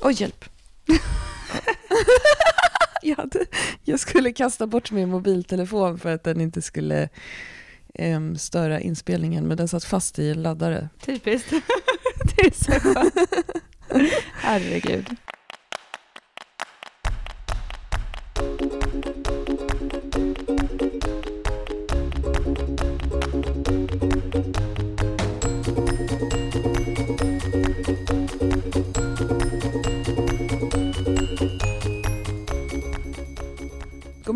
Oj, hjälp. jag, hade, jag skulle kasta bort min mobiltelefon för att den inte skulle um, störa inspelningen, men den satt fast i en laddare. Typiskt. det är så skönt. Herregud.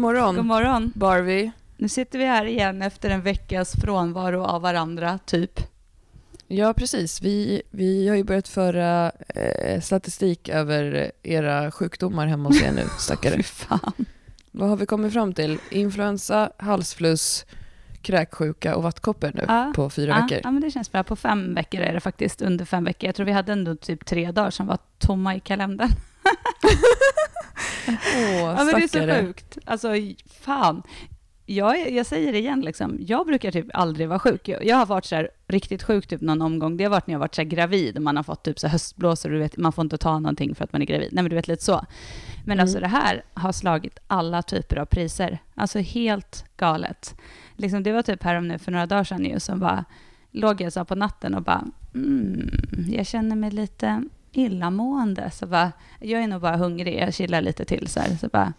Morgon. God morgon. Barbie. Nu sitter vi här igen efter en veckas frånvaro av varandra, typ. Ja, precis. Vi, vi har ju börjat föra eh, statistik över era sjukdomar hemma hos er nu, stackare. Fan. Vad har vi kommit fram till? Influensa, halsfluss, kräksjuka och vattkoppor nu Ja, på fyra ja, veckor. Ja, men det känns bra. På fem veckor är det faktiskt, under fem veckor. Jag tror vi hade ändå typ tre dagar som var tomma i kalendern. Åh, Ja, men det är så sjukt. Alltså, fan. Jag, jag säger det igen, liksom. jag brukar typ aldrig vara sjuk. Jag, jag har varit så riktigt sjuk typ någon omgång. Det har varit när jag har varit så gravid och man har fått typ så höstblåsor och du vet, man får inte ta någonting för att man är gravid. Nej, men du vet lite så. Men Mm. alltså det här har slagit alla typer av priser. Alltså helt galet. Liksom, det var typ här om nu för några dagar sedan ju som bara låg jag så på natten och bara mm, jag känner mig lite illamående. Så bara, jag är nog bara hungrig, jag chillar lite till så här. Så bara,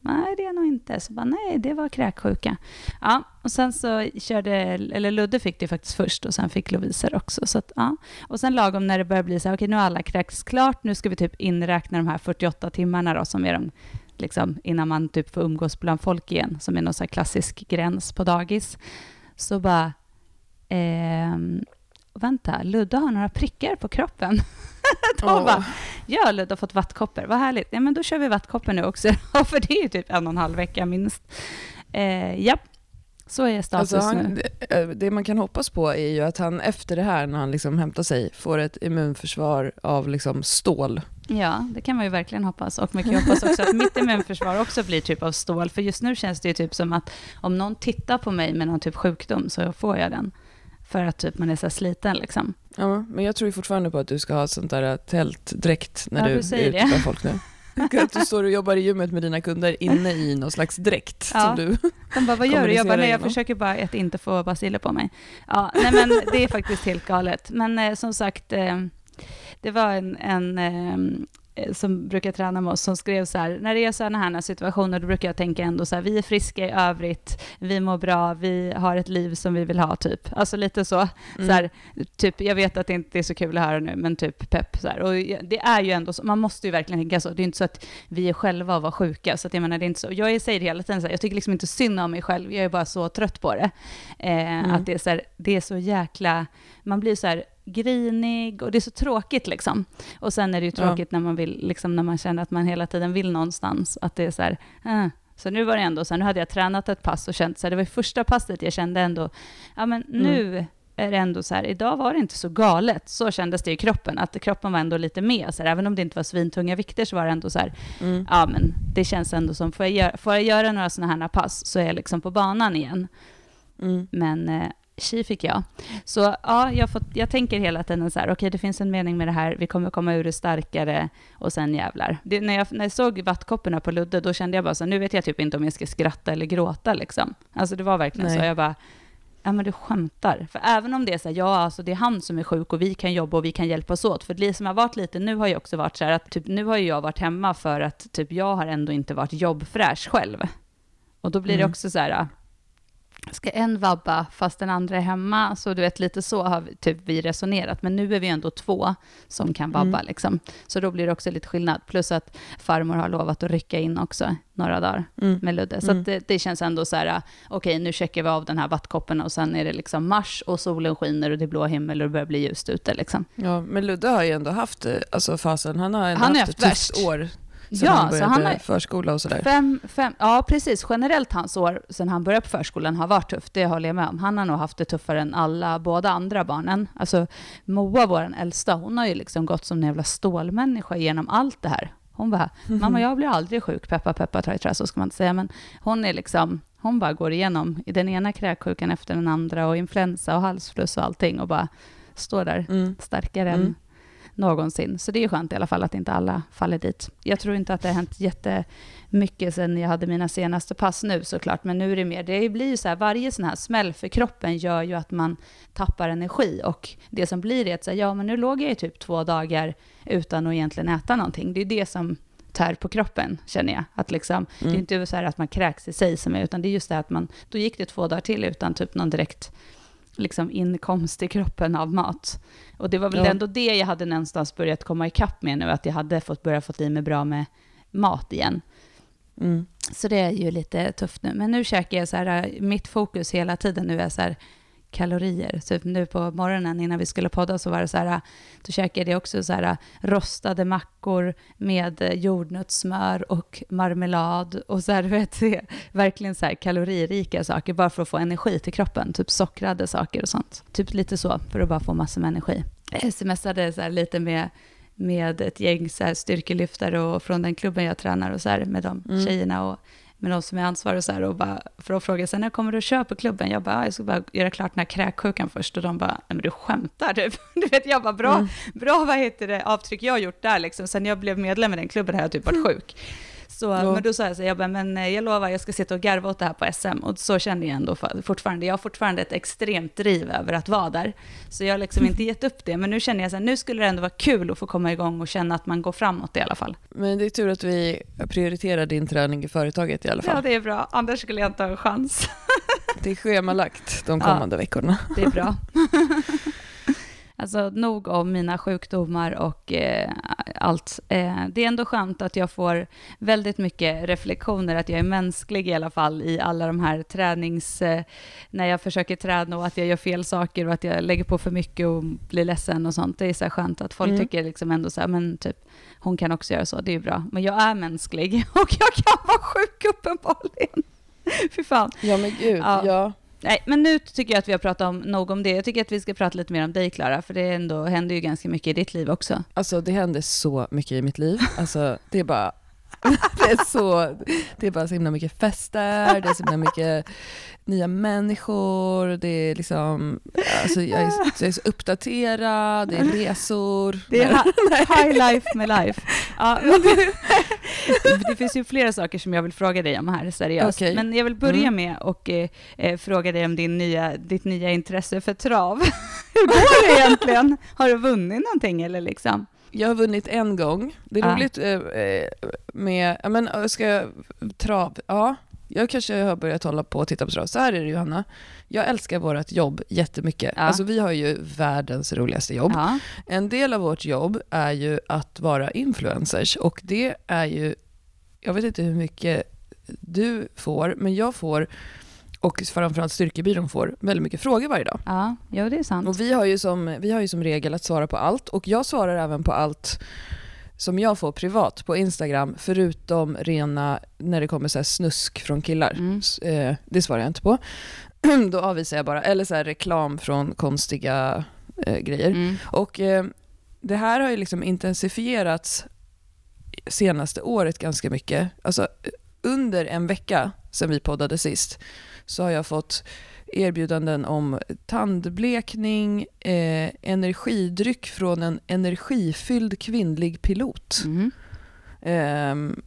nej det är nog inte. Så bara, nej det var kräksjuka. Ja, och sen så körde, eller Ludde fick det faktiskt först och sen fick Lovisa också. Så att, ja. Och sen lagom när det börjar bli så här, okej nu har alla kräkts klart, nu ska vi typ inräkna de här 48 timmarna då som är de liksom, innan man typ får umgås bland folk igen, som är någon så här klassisk gräns på dagis. Så bara, ehm, vänta, Ludde har några prickar på kroppen. Då Åh. bara, ja, Ludde har fått vattkoppor, vad härligt. Ja, men då kör vi vattkoppor nu också, för det är ju typ en och en halv vecka minst. Eh, ja, så är status Alltså han, nu. det, eh, det man kan hoppas på är ju att han efter det här, när han liksom hämtar sig, får ett immunförsvar av liksom stål. Ja, det kan man ju verkligen hoppas. Och man kan ju hoppas också att mitt immunförsvar också blir typ av stål. För just nu känns det ju typ som att om någon tittar på mig med någon typ sjukdom så får jag den. För att typ man är så här sliten liksom. Ja, men jag tror fortfarande på att du ska ha sånt där tältdräkt när Ja, du du är ute bland folk nu. Att du står och jobbar i gymmet med dina kunder inne i någon slags dräkt Ja. som du... De bara, vad gör du? Jag bara, nej, jag försöker bara att inte få baciller på mig. Ja, nej men det är faktiskt helt galet. Men eh, som sagt, eh, det var en, en eh, som brukar träna med oss som skrev så här, när det är sådana här situationer, då brukar jag tänka ändå så här, vi är friska i övrigt, vi mår bra, vi har ett liv som vi vill ha, typ. Alltså lite så. Mm. så här, typ, jag vet att det inte är så kul att höra nu, men typ pepp så här. Och det är ju ändå så, man måste ju verkligen tänka så. Det är inte så att vi är själva och var sjuka, så att jag menar, det är inte så. Jag säger det hela tiden så här, jag tycker liksom inte synd om mig själv, jag är bara så trött på det. Eh, Mm. Att det är så här, det är så jäkla, man blir så här grinig och det är så tråkigt liksom. Och sen är det ju Ja. tråkigt när man vill, liksom när man känner att man hela tiden vill någonstans, att det är så här, eh. Så nu var det ändå så här, nu hade jag tränat ett pass och känt så här, det var första passet jag kände ändå, ja men Mm. nu är det ändå så här, idag var det inte så galet. Så kändes det i kroppen, att kroppen var ändå lite med. Så här, även om det inte var svintunga vikter så var det ändå så här, Mm. ja men det känns ändå som, får jag, göra, får jag göra några sådana här pass så är jag liksom på banan igen. Mm. Men eh, tji fick jag. Så ja, jag, fått, jag tänker hela tiden så här, okej det finns en mening med det här, vi kommer komma ur det starkare och sen jävlar. Det, när, jag, när jag såg vattkopporna på Ludde, då kände jag bara så här, nu vet jag typ inte om jag ska skratta eller gråta liksom. Alltså det var verkligen Nej. så, jag bara, ja men du skämtar. För även om det är så här, ja alltså det är han som är sjuk och vi kan jobba och vi kan hjälpas åt. För det som har varit lite, nu har jag också varit så här att typ nu har ju jag varit hemma för att typ jag har ändå inte varit jobbfräsch själv. Och då blir det Mm. också så här, ska en vabba fast den andra är hemma? Så du vet, lite så har vi, typ, vi resonerat. Men nu är vi ändå två som kan vabba Mm. liksom. Så då blir det också lite skillnad. Plus att farmor har lovat att rycka in också några dagar Mm. med Ludde. Så Mm. det, det känns ändå så här, okej nu checkar vi av den här vattkoppen och sen är det liksom mars och solen skiner och det är blå himmel och det börjar bli ljust ute liksom. Ja, men Ludde har ju ändå haft eh, alltså, fasen. Han har ändå Han har haft ett haft tufft värst. år sen Ja, han så började han har- förskola och sådär. Fem, fem, ja, precis. Generellt hans år sen han började på förskolan har varit tufft, det håller jag med om. Han har nog haft det tuffare än alla, båda andra barnen. Alltså Moa, vår äldsta, hon har ju liksom gått som en jävla stålmänniska genom allt det här. Hon bara, mamma jag blir aldrig sjuk, peppa peppa ta i trä, så ska man inte säga. Men hon är liksom, hon bara går igenom i den ena kräksjukan efter den andra och influensa och halsfluss och allting och bara står där Mm. starkare Mm. än någonsin. Så det är ju skönt i alla fall att inte alla faller dit. Jag tror inte att det har hänt jättemycket sen jag hade mina senaste pass nu såklart, men nu är det mer, det blir ju så här, varje sån här smäll för kroppen gör ju att man tappar energi och det som blir är att säga, ja men nu låg jag i typ två dagar utan att egentligen äta någonting. Det är det som tär på kroppen, känner jag. Att liksom, mm. Det är mm. inte så här att man kräks i sig som är, utan det är just det att man, då gick det två dagar till utan typ någon direkt liksom inkomst i kroppen av mat. Och det var väl ja. ändå det jag hade någonstans börjat komma ikapp med nu, att jag hade fått börja få i mig bra med mat igen. Mm. Så det är ju lite tufft nu. Men nu käkar jag så här, mitt fokus hela tiden nu är så här, kalorier. Typ nu på morgonen innan vi skulle podda så var det så här, då käkade jag också så här rostade mackor med jordnötssmör och marmelad och så här, vet du, verkligen så här kaloririka saker bara för att få energi till kroppen, typ sockrade saker och sånt. Typ lite så, för att bara få massor med energi. Jag smsade så här lite med med ett gäng så här styrkelyftare och från den klubben jag tränar och så här med de mm. tjejerna och med de som är ansvariga och så här, och bara, för att fråga sen när kommer du att köra på klubben? Jag bara, jag ska bara göra klart den här kräksjukan först och de bara, nej men du skämtar typ. Du vet, jag bara, bra, mm. bra vad heter det, avtryck jag har gjort där liksom. Sen jag blev medlem i den klubben har jag typ varit sjuk. Så, ja. Men då sa jag så jag bara, men eh, jag lovar, jag ska sitta och garva åt det här på SM. Och så känner jag ändå fortfarande. Jag har fortfarande ett extremt driv över att vara där. Så jag har liksom inte gett upp det. Men nu känner jag så här, nu skulle det ändå vara kul att få komma igång och känna att man går framåt i alla fall. Men det är tur att vi prioriterar din träning i företaget i alla fall. Ja, det är bra. Annars skulle jag inte ha en chans. det är schemalagt de kommande ja, veckorna. Det är bra. Alltså nog om mina sjukdomar och eh, allt. Eh, det är ändå skönt att jag får väldigt mycket reflektioner, att jag är mänsklig i alla fall i alla de här tränings... Eh, när jag försöker träna och att jag gör fel saker och att jag lägger på för mycket och blir ledsen och sånt. Det är så skönt att folk mm. tycker liksom ändå så här, men typ, hon kan också göra så, det är bra. Men jag är mänsklig och jag kan vara sjuk uppenbarligen. Fy fan. Ja men gud, ja. ja. Nej, men nu tycker jag att vi har pratat om, nog om det. Jag tycker att vi ska prata lite mer om dig, Klara, för det ändå, händer ju ganska mycket i ditt liv också. Alltså, det händer så mycket i mitt liv. Alltså, det är bara det är, så, det är bara så himla mycket fester, det är så himla mycket nya människor, det är liksom, alltså jag, är, jag är så uppdaterad, det är resor. Det är high life med life. Ja, det, det, finns ju flera saker som jag vill fråga dig om här, seriöst. Okay. Men jag vill börja mm. med att eh, eh, fråga dig om din nya, ditt nya intresse för trav. Hur går det egentligen? Har du vunnit någonting eller liksom? Jag har vunnit en gång. Det är ah. roligt eh, med, ja men ska jag, trav, ja. Jag kanske har börjat hålla på och titta på trav. Så här är det Johanna. Jag älskar vårt jobb jättemycket. Ja. Alltså vi har ju världens roligaste jobb. Ja. En del av vårt jobb är ju att vara influencers och det är ju, jag vet inte hur mycket du får, men jag får och framförallt Styrkebyrån får väldigt mycket frågor varje dag. Ja, jo, det är sant. Och vi har, ju som, vi har ju som regel att svara på allt och jag svarar även på allt som jag får privat på Instagram, förutom rena, när det kommer så snusk från killar. Mm. Eh, det svarar jag inte på. Då avvisar jag bara. Eller så reklam från konstiga eh, grejer. Mm. Och eh, det här har ju liksom intensifierats senaste året ganska mycket. Alltså under en vecka sedan vi poddade sist så har jag fått erbjudanden om tandblekning, eh, energidryck från en energifylld kvinnlig pilot. Mm. Eh,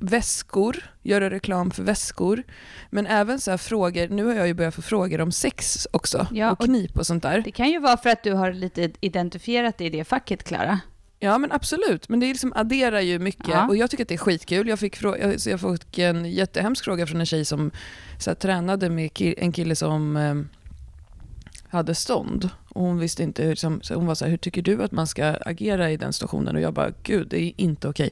väskor, göra reklam för väskor. Men även så frågor, nu har jag ju börjat få frågor om sex också, ja, och knip och sånt där. Det kan ju vara för att du har lite identifierat dig i det facket, Klara. Ja men absolut, men det liksom adderar ju mycket ja. och jag tycker att det är skitkul. Jag fick, jag, jag fick en jättehemsk fråga från en tjej som så här, tränade med en kille som eh, hade stånd. Och hon visste inte, hur, liksom, hon var så här, hur tycker du att man ska agera i den situationen? Och jag bara, gud det är inte okej.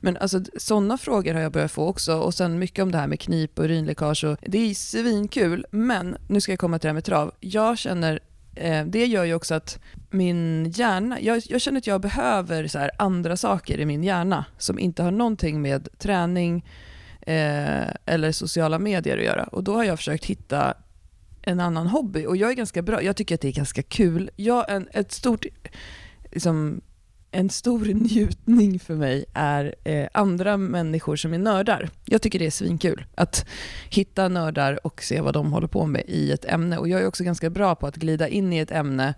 Men alltså sådana frågor har jag börjat få också. Och sen mycket om det här med knip och urinläckage. Och, det är svinkul, men nu ska jag komma till det här med trav. Jag känner Eh, det gör ju också att min hjärna, jag, jag känner att jag behöver så andra saker i min hjärna som inte har någonting med träning eh, eller sociala medier att göra. Och då har jag försökt hitta en annan hobby och jag är ganska bra, jag tycker att det är ganska kul. Jag, en, ett stort liksom, en stor njutning för mig är eh, andra människor som är nördar. Jag tycker det är svinkul att hitta nördar och se vad de håller på med i ett ämne. Och jag är också ganska bra på att glida in i ett ämne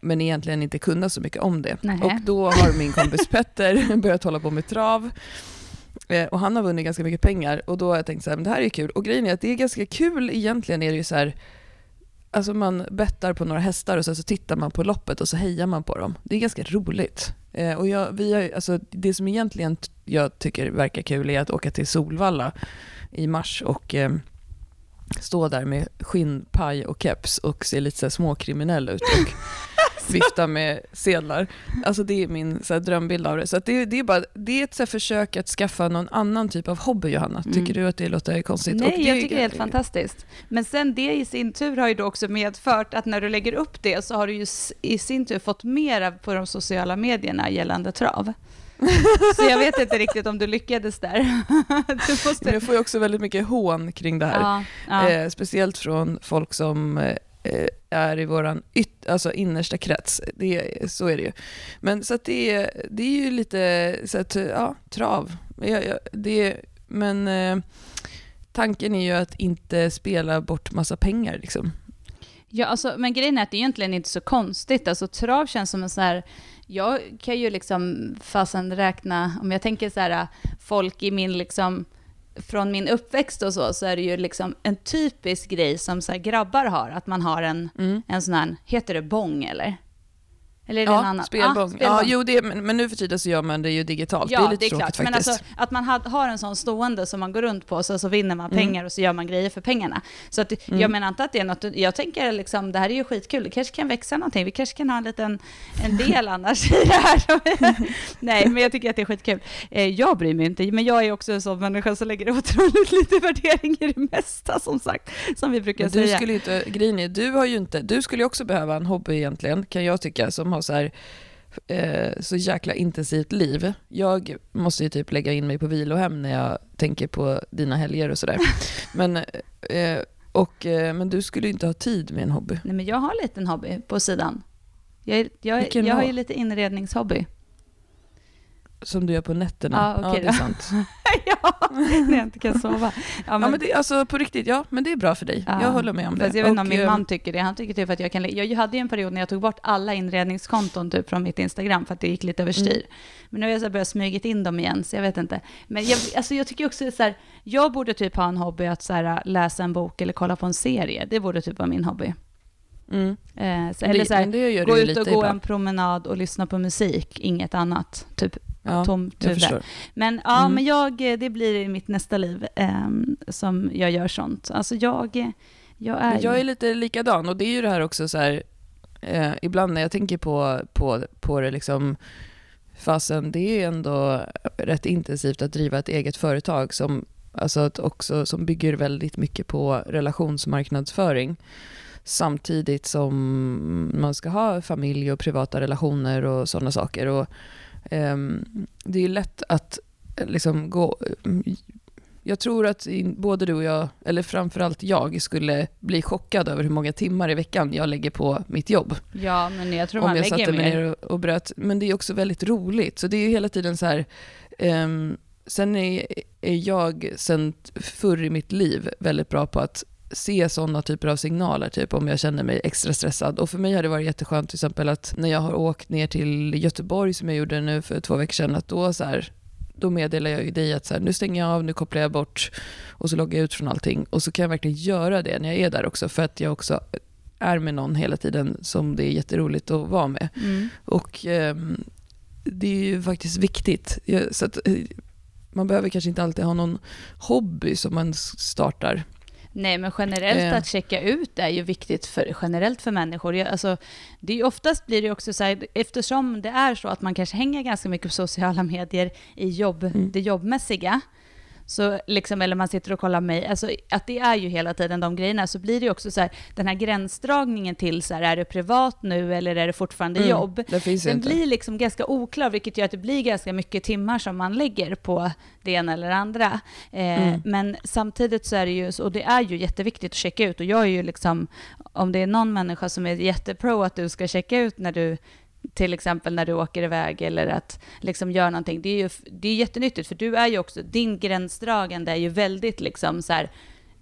men egentligen inte kunna så mycket om det. Nej. Och då har min kompis Petter börjat hålla på med trav. Eh, och han har vunnit ganska mycket pengar och då har jag tänkt så här, men det här är kul. Och grejen är att det är ganska kul egentligen är det ju så här, alltså man bettar på några hästar och så, så tittar man på loppet och så hejar man på dem. Det är ganska roligt. Eh, och jag, vi har, alltså, det som egentligen jag tycker verkar kul är att åka till Solvalla i mars och eh, stå där med skinnpaj och keps och se lite så småkriminell ut och vifta med sedlar. Alltså det är min så här, drömbild av det. Så det, det, är bara, det är ett så här, försök att skaffa någon annan typ av hobby, Johanna. Tycker mm. du att det låter konstigt? Nej, det, jag tycker det är helt fantastiskt. Men sen det i sin tur har ju då också medfört att när du lägger upp det så har du ju i sin tur fått mer på de sociala medierna gällande trav. Så jag vet inte riktigt om du lyckades där. Du måste... Jag får ju också väldigt mycket hån kring det här. Ja, ja. Eh, speciellt från folk som eh, är i vår alltså innersta krets. Det, så är det ju. Men så att det, det är ju lite så att, ja, trav. Ja, ja, det, men eh, tanken är ju att inte spela bort massa pengar. Liksom. Ja, alltså, men grejen är att det är egentligen inte så konstigt. Alltså, trav känns som en sån här... Jag kan ju liksom fasen räkna, om jag tänker så här, folk i min liksom från min uppväxt och så, så är det ju liksom en typisk grej som så grabbar har, att man har en, mm. en sån här, heter det bong eller? Eller är det ja, en annan? Spelbong. Ah, spelbong. Ja, jo, det, men, men nu för tiden så gör man det ju digitalt. Ja, det är lite det är tråkigt klart. faktiskt. Men alltså, att man har en sån stående som man går runt på, så, så vinner man mm. pengar och så gör man grejer för pengarna. Så att, mm. jag menar inte att det är något, jag tänker liksom, det här är ju skitkul, det kanske kan växa någonting, vi kanske kan ha en liten, en del annars i det här. Nej, men jag tycker att det är skitkul. Eh, jag bryr mig inte, men jag är också en sån människa som lägger otroligt lite värdering i det mesta, som sagt, som vi brukar men du säga. Skulle inte, grejen är, du har ju inte, du skulle ju också behöva en hobby egentligen, kan jag tycka, som har så här, eh, så jäkla intensivt liv. Jag måste ju typ lägga in mig på vilohem när jag tänker på dina helger och sådär. Men, eh, och, eh, men du skulle inte ha tid med en hobby. Nej, men jag har en liten hobby på sidan. Jag, jag, jag har ju lite inredningshobby. Som du gör på nätterna? Ja, okay ja det är sant. ja, när jag inte kan sova. Ja, men, ja, men det, alltså, på riktigt, ja, men det är bra för dig. Ja. Jag håller med om det. jag vet inte om min man tycker det. Han tycker typ att jag kan... Jag hade ju en period när jag tog bort alla inredningskonton typ från mitt Instagram för att det gick lite överstyr. Mm. Men nu har jag så börjat smugit in dem igen, så jag vet inte. Men jag, alltså, jag tycker också så här, jag borde typ ha en hobby att så här, läsa en bok eller kolla på en serie. Det borde typ vara min hobby. Mm. Eh, så, eller så här, gå ut och gå en promenad och lyssna på musik, inget annat. Typ ja, tom tuve. Men ja, mm. men jag, det blir mitt nästa liv eh, som jag gör sånt. Alltså jag, jag är... Men jag är lite likadan och det är ju det här också så här, eh, ibland när jag tänker på, på, på det liksom, fasen det är ändå rätt intensivt att driva ett eget företag som, alltså att också, som bygger väldigt mycket på relationsmarknadsföring samtidigt som man ska ha familj och privata relationer och sådana saker. Och det är lätt att eh, liksom gå... Jag tror att både du och jag, eller framförallt jag, skulle bli chockad över hur många timmar i veckan jag lägger på mitt jobb. Ja, men jag tror man lägger mer. Om jag satte mig ner och, och bröt. Men det är också väldigt roligt. Så det är hela tiden så här... Um, sen är, är jag sen förr i mitt liv väldigt bra på att se sådana typer av signaler, typ om jag känner mig extra stressad. Och för mig har det varit jätteskönt till exempel att när jag har åkt ner till Göteborg, som jag gjorde nu för två veckor sedan, att då så här, då meddelar jag ju dig att så här, nu stänger jag av, nu kopplar jag bort och så loggar jag ut från allting. Och så kan jag verkligen göra det när jag är där också, för att jag också är med någon hela tiden som det är jätteroligt att vara med. Mm. Och eh, det är ju faktiskt viktigt. Så att, eh, man behöver kanske inte alltid ha någon hobby som man startar. Nej, men generellt eh. att checka ut är ju viktigt för, generellt för människor. Alltså, det är oftast blir det också så här, eftersom det är så att man kanske hänger ganska mycket på sociala medier i jobb, mm. det jobbmässiga, så liksom, eller man sitter och kollar mig, alltså att det är ju hela tiden de grejerna, så blir det ju också så här, den här gränsdragningen till så här, är det privat nu eller är det fortfarande mm, jobb? Det finns den inte. blir liksom ganska oklar, vilket gör att det blir ganska mycket timmar som man lägger på det ena eller andra. Eh, mm. Men samtidigt så är det ju, och det är ju jätteviktigt att checka ut, och jag är ju liksom, om det är någon människa som är jättepro att du ska checka ut när du till exempel när du åker iväg eller att liksom göra någonting. Det är ju det är jättenyttigt för du är ju också, din gränsdragande är ju väldigt liksom så här,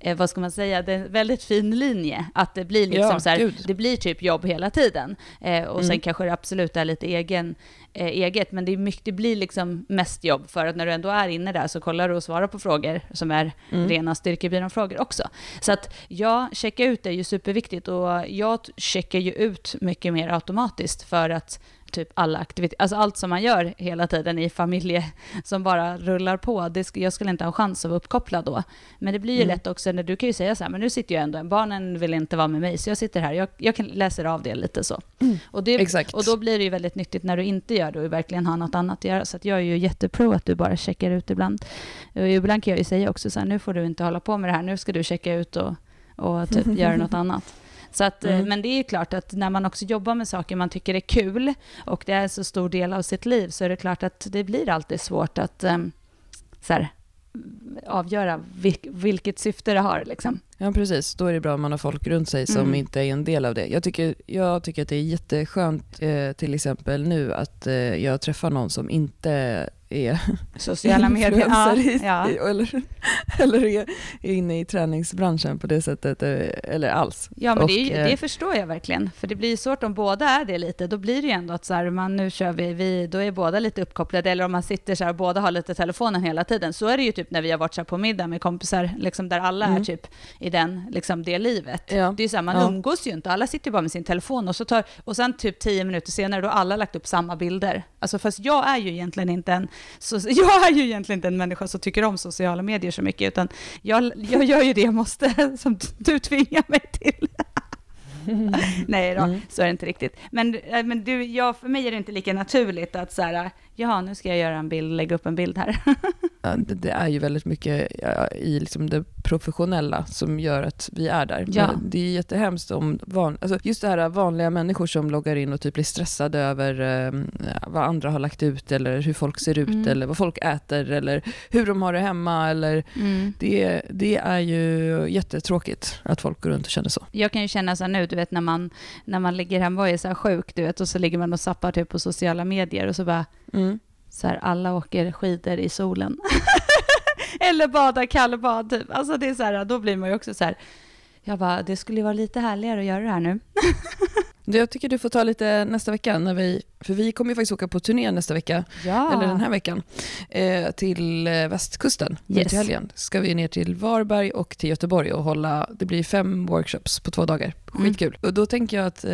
eh, vad ska man säga, det är en väldigt fin linje. Att det blir liksom ja, så här, det blir typ jobb hela tiden. Eh, och mm. sen kanske det absolut är lite egen, eh, eget, men det, är mycket, det blir liksom mest jobb för att när du ändå är inne där så kollar du och svarar på frågor som är mm. rena styrkebyrån-frågor också. Så att ja, checka ut är ju superviktigt och jag checkar ju ut mycket mer automatiskt för att typ alla aktiviteter, alltså allt som man gör hela tiden i familje som bara rullar på. Det, jag skulle inte ha chans att vara uppkopplad då. Men det blir ju mm. lätt också när du kan ju säga så här, men nu sitter jag ändå, barnen vill inte vara med mig, så jag sitter här, jag, jag kan läser av det lite så. Mm. Och, det, Exakt. och då blir det ju väldigt nyttigt när du inte gör det och verkligen har något annat att göra. Så att jag är ju jättepro att du bara checkar ut ibland. Och ibland kan jag ju säga också så här, nu får du inte hålla på med det här, nu ska du checka ut och, och typ göra något annat. Så att, eh, mm. Men det är klart att när man också jobbar med saker man tycker är kul och det är en så stor del av sitt liv så är det klart att det blir alltid svårt att um, så här, avgöra vilk, vilket syfte det har. Liksom. Ja, precis. Då är det bra om man har folk runt sig som mm. inte är en del av det. Jag tycker, jag tycker att det är jätteskönt, eh, till exempel nu, att eh, jag träffar någon som inte är sociala medier ja, i, ja. eller, eller är, är inne i träningsbranschen på det sättet, eh, eller alls. Ja, men och, det, det, förstår jag verkligen. För det blir svårt om båda är det lite. Då blir det ju ändå att så här, man, nu kör vi, vi, då är båda lite uppkopplade. Eller om man sitter så här, båda har lite telefonen hela tiden. Så är det ju typ när vi har varit så på middag med kompisar, liksom, där alla mm. är typ i den, liksom, det livet. Ja. Det är så här, man ja. umgås ju inte. Alla sitter bara med sin telefon och, så tar, och sen typ tio minuter senare, då har alla lagt upp samma bilder. Alltså, fast jag är ju egentligen inte en så, jag är ju egentligen inte en människa som tycker om sociala medier så mycket, utan jag, jag gör ju det jag måste, som du tvingar mig till. Nej då, mm. så är det inte riktigt. Men, eh, men du, jag, för mig är det inte lika naturligt att så här, ja, nu ska jag göra en bild, lägga upp en bild här. det, det, är ju väldigt mycket i liksom det professionella som gör att vi är där. Ja. det är jättehemskt om van, alltså just det här vanliga människor som loggar in och typ blir stressade över eh, vad andra har lagt ut eller hur folk ser ut mm. eller vad folk äter eller hur de har det hemma. Eller, mm. det, det är ju jättetråkigt att folk går runt och känner så. Jag kan ju känna så här nu, du vet när man, när man ligger hemma och är så här sjuk, du vet, och så ligger man och zappar typ på sociala medier och så bara mm. så här, alla åker skidor i solen. Eller badar kallbad, typ. Alltså det är så här, då blir man ju också så här, jag bara, det skulle ju vara lite härligare att göra det här nu. Jag tycker du får ta lite nästa vecka, när vi, för vi kommer ju faktiskt åka på turné nästa vecka, ja. eller den här veckan, eh, till eh, västkusten. Yes. Till helgen ska vi ner till Varberg och till Göteborg och hålla, det blir fem workshops på två dagar. Mm. Skitkul. Mm. Och då tänker jag att, eh,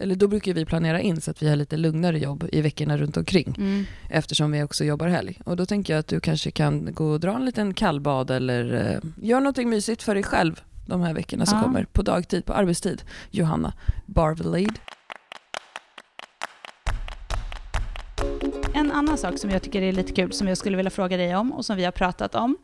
eller då brukar vi planera in så att vi har lite lugnare jobb i veckorna runt omkring, mm. eftersom vi också jobbar helg. Och då tänker jag att du kanske kan gå och dra en liten kallbad eller eh, gör någonting mysigt för dig själv de här veckorna som ja. kommer på dagtid, på arbetstid. Johanna Barvelade. En annan sak som jag tycker är lite kul, som jag skulle vilja fråga dig om och som vi har pratat om,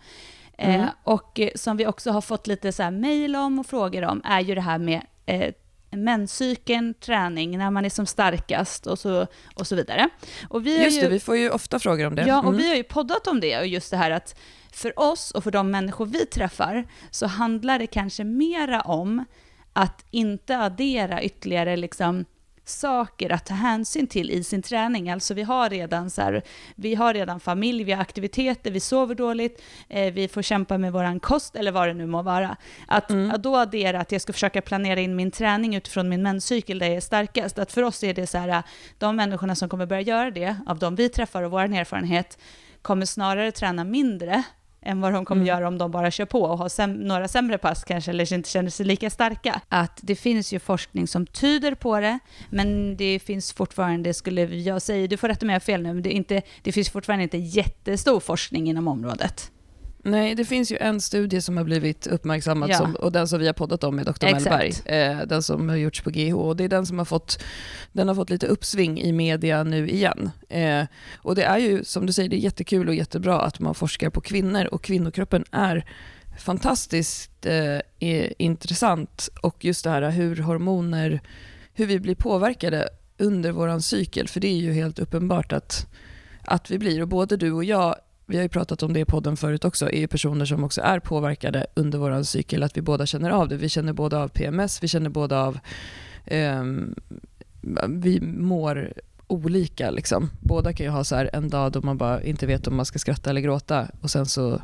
eh, mm. eh, och som vi också har fått lite så här mejl om och frågor om, är ju det här med eh, menscykeln, träning, när man är som starkast och så, och så vidare. Och vi just ju, det, vi får ju ofta frågor om det. Ja, och mm. vi har ju poddat om det och just det här att för oss och för de människor vi träffar så handlar det kanske mera om att inte addera ytterligare liksom saker att ta hänsyn till i sin träning. Alltså vi har redan, så här, vi har redan familj, vi har aktiviteter, vi sover dåligt, eh, vi får kämpa med vår kost eller vad det nu må vara. Att, mm. att då addera att jag ska försöka planera in min träning utifrån min menscykel där jag är starkast, att för oss är det så här, de människorna som kommer börja göra det, av de vi träffar och vår erfarenhet, kommer snarare träna mindre än vad de kommer mm. göra om de bara kör på och har säm några sämre pass kanske, eller inte känner sig lika starka. Att det finns ju forskning som tyder på det, men det finns fortfarande, skulle jag säga, du får rätta mig om jag fel nu, men det, inte, det finns fortfarande inte jättestor forskning inom området. Nej, det finns ju en studie som har blivit uppmärksammad ja. som, och den som vi har poddat om med Dr. Mellberg. Eh, den som har gjorts på GH. Och det är den som har fått, den har fått lite uppsving i media nu igen. Eh, och det är ju, som du säger, det är jättekul och jättebra att man forskar på kvinnor och kvinnokroppen är fantastiskt eh, intressant. Och just det här hur hormoner, hur vi blir påverkade under vår cykel. För det är ju helt uppenbart att, att vi blir, och både du och jag vi har ju pratat om det i podden förut också, är ju personer som också är påverkade under vår cykel, att vi båda känner av det. Vi känner både av PMS, vi känner både av... Eh, vi mår olika. Liksom. Båda kan ju ha så en dag då man bara inte vet om man ska skratta eller gråta och sen så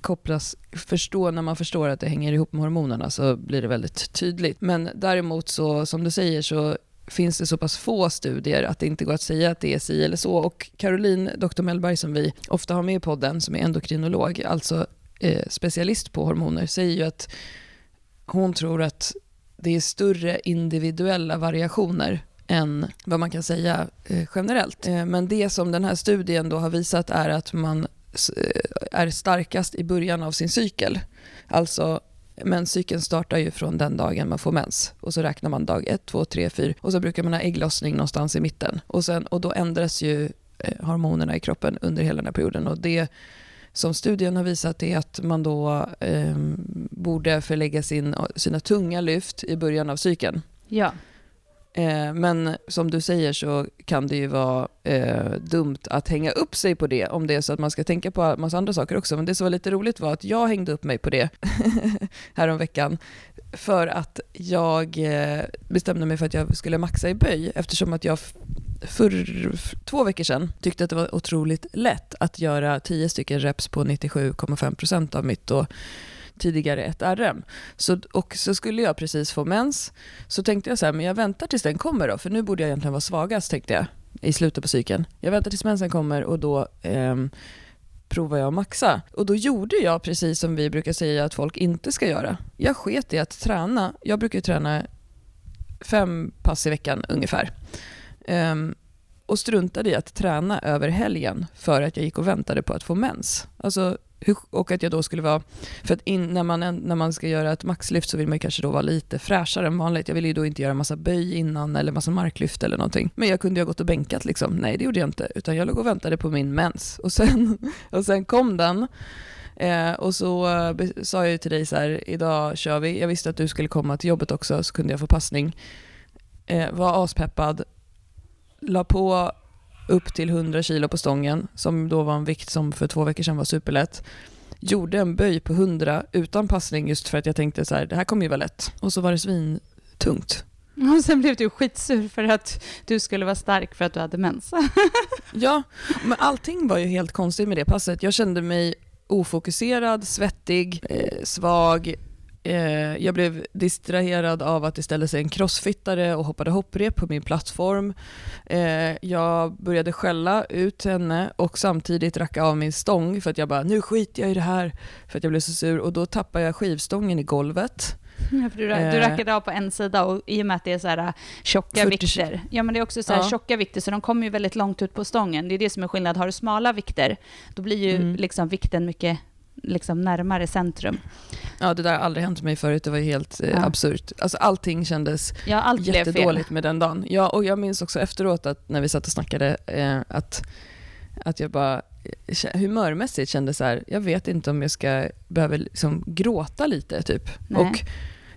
kopplas, förstå, när man förstår att det hänger ihop med hormonerna så blir det väldigt tydligt. Men däremot så, som du säger, så finns det så pass få studier att det inte går att säga att det är si eller så. Och Caroline, doktor Mellberg, som vi ofta har med i podden, som är endokrinolog, alltså eh, specialist på hormoner, säger ju att hon tror att det är större individuella variationer än vad man kan säga eh, generellt. Eh, men det som den här studien då har visat är att man eh, är starkast i början av sin cykel. Alltså menscykeln startar ju från den dagen man får mens. Och så räknar man dag 1, 2, 3, 4 och så brukar man ha ägglossning någonstans i mitten. Och, sen, och då ändras ju eh, hormonerna i kroppen under hela den här perioden. Och det som studien har visat är att man då eh, borde förlägga sin, sina tunga lyft i början av cykeln. Ja. Eh, men som du säger så kan det ju vara eh, dumt att hänga upp sig på det om det är så att man ska tänka på massa andra saker också. Men det som var lite roligt var att jag hängde upp mig på det häromveckan för att jag eh, bestämde mig för att jag skulle maxa i böj eftersom att jag för två veckor sedan tyckte att det var otroligt lätt att göra 10 stycken reps på 97,5% av mitt då tidigare ett RM. Så, och så skulle jag precis få mens, så tänkte jag så här, men jag väntar tills den kommer då, för nu borde jag egentligen vara svagast tänkte jag i slutet på cykeln. Jag väntar tills mensen kommer och då eh, provar jag att maxa. Och då gjorde jag precis som vi brukar säga att folk inte ska göra. Jag sket i att träna. Jag brukar träna fem pass i veckan ungefär. Um, och struntade i att träna över helgen för att jag gick och väntade på att få mens. Alltså, och att jag då skulle vara, för att in, när, man, när man ska göra ett maxlyft så vill man kanske då vara lite fräschare än vanligt. Jag ville ju då inte göra massa böj innan eller massa marklyft eller någonting. Men jag kunde ju ha gått och bänkat liksom. Nej, det gjorde jag inte. Utan jag låg och väntade på min mens. Och sen, och sen kom den. Eh, och så eh, sa jag ju till dig så här, idag kör vi. Jag visste att du skulle komma till jobbet också, så kunde jag få passning. Eh, var aspeppad la på upp till 100 kilo på stången, som då var en vikt som för två veckor sedan var superlätt. Gjorde en böj på 100 utan passning just för att jag tänkte så här, det här kommer ju vara lätt. Och så var det svintungt. Och sen blev du skitsur för att du skulle vara stark för att du hade mens. ja, men allting var ju helt konstigt med det passet. Jag kände mig ofokuserad, svettig, eh, svag, Eh, jag blev distraherad av att det ställde sig en crossfittare och hoppade hopprep på min plattform. Eh, jag började skälla ut henne och samtidigt racka av min stång för att jag bara, nu skiter jag i det här, för att jag blev så sur. Och då tappade jag skivstången i golvet. Ja, du, du rackade av på en sida och i och med att det är så här äh, tjocka 40, vikter. Ja, men det är också så här ja. tjocka vikter, så de kommer ju väldigt långt ut på stången. Det är det som är skillnad. Har du smala vikter, då blir ju mm. liksom vikten mycket liksom närmare centrum. Ja, det där har aldrig hänt mig förut. Det var helt eh, ja. absurt. Alltså, allting kändes ja, allt jättedåligt med den dagen. Ja, och jag minns också efteråt att när vi satt och snackade eh, att, att jag bara eh, humörmässigt kände så här, jag vet inte om jag ska behöva liksom gråta lite typ. Nej. Och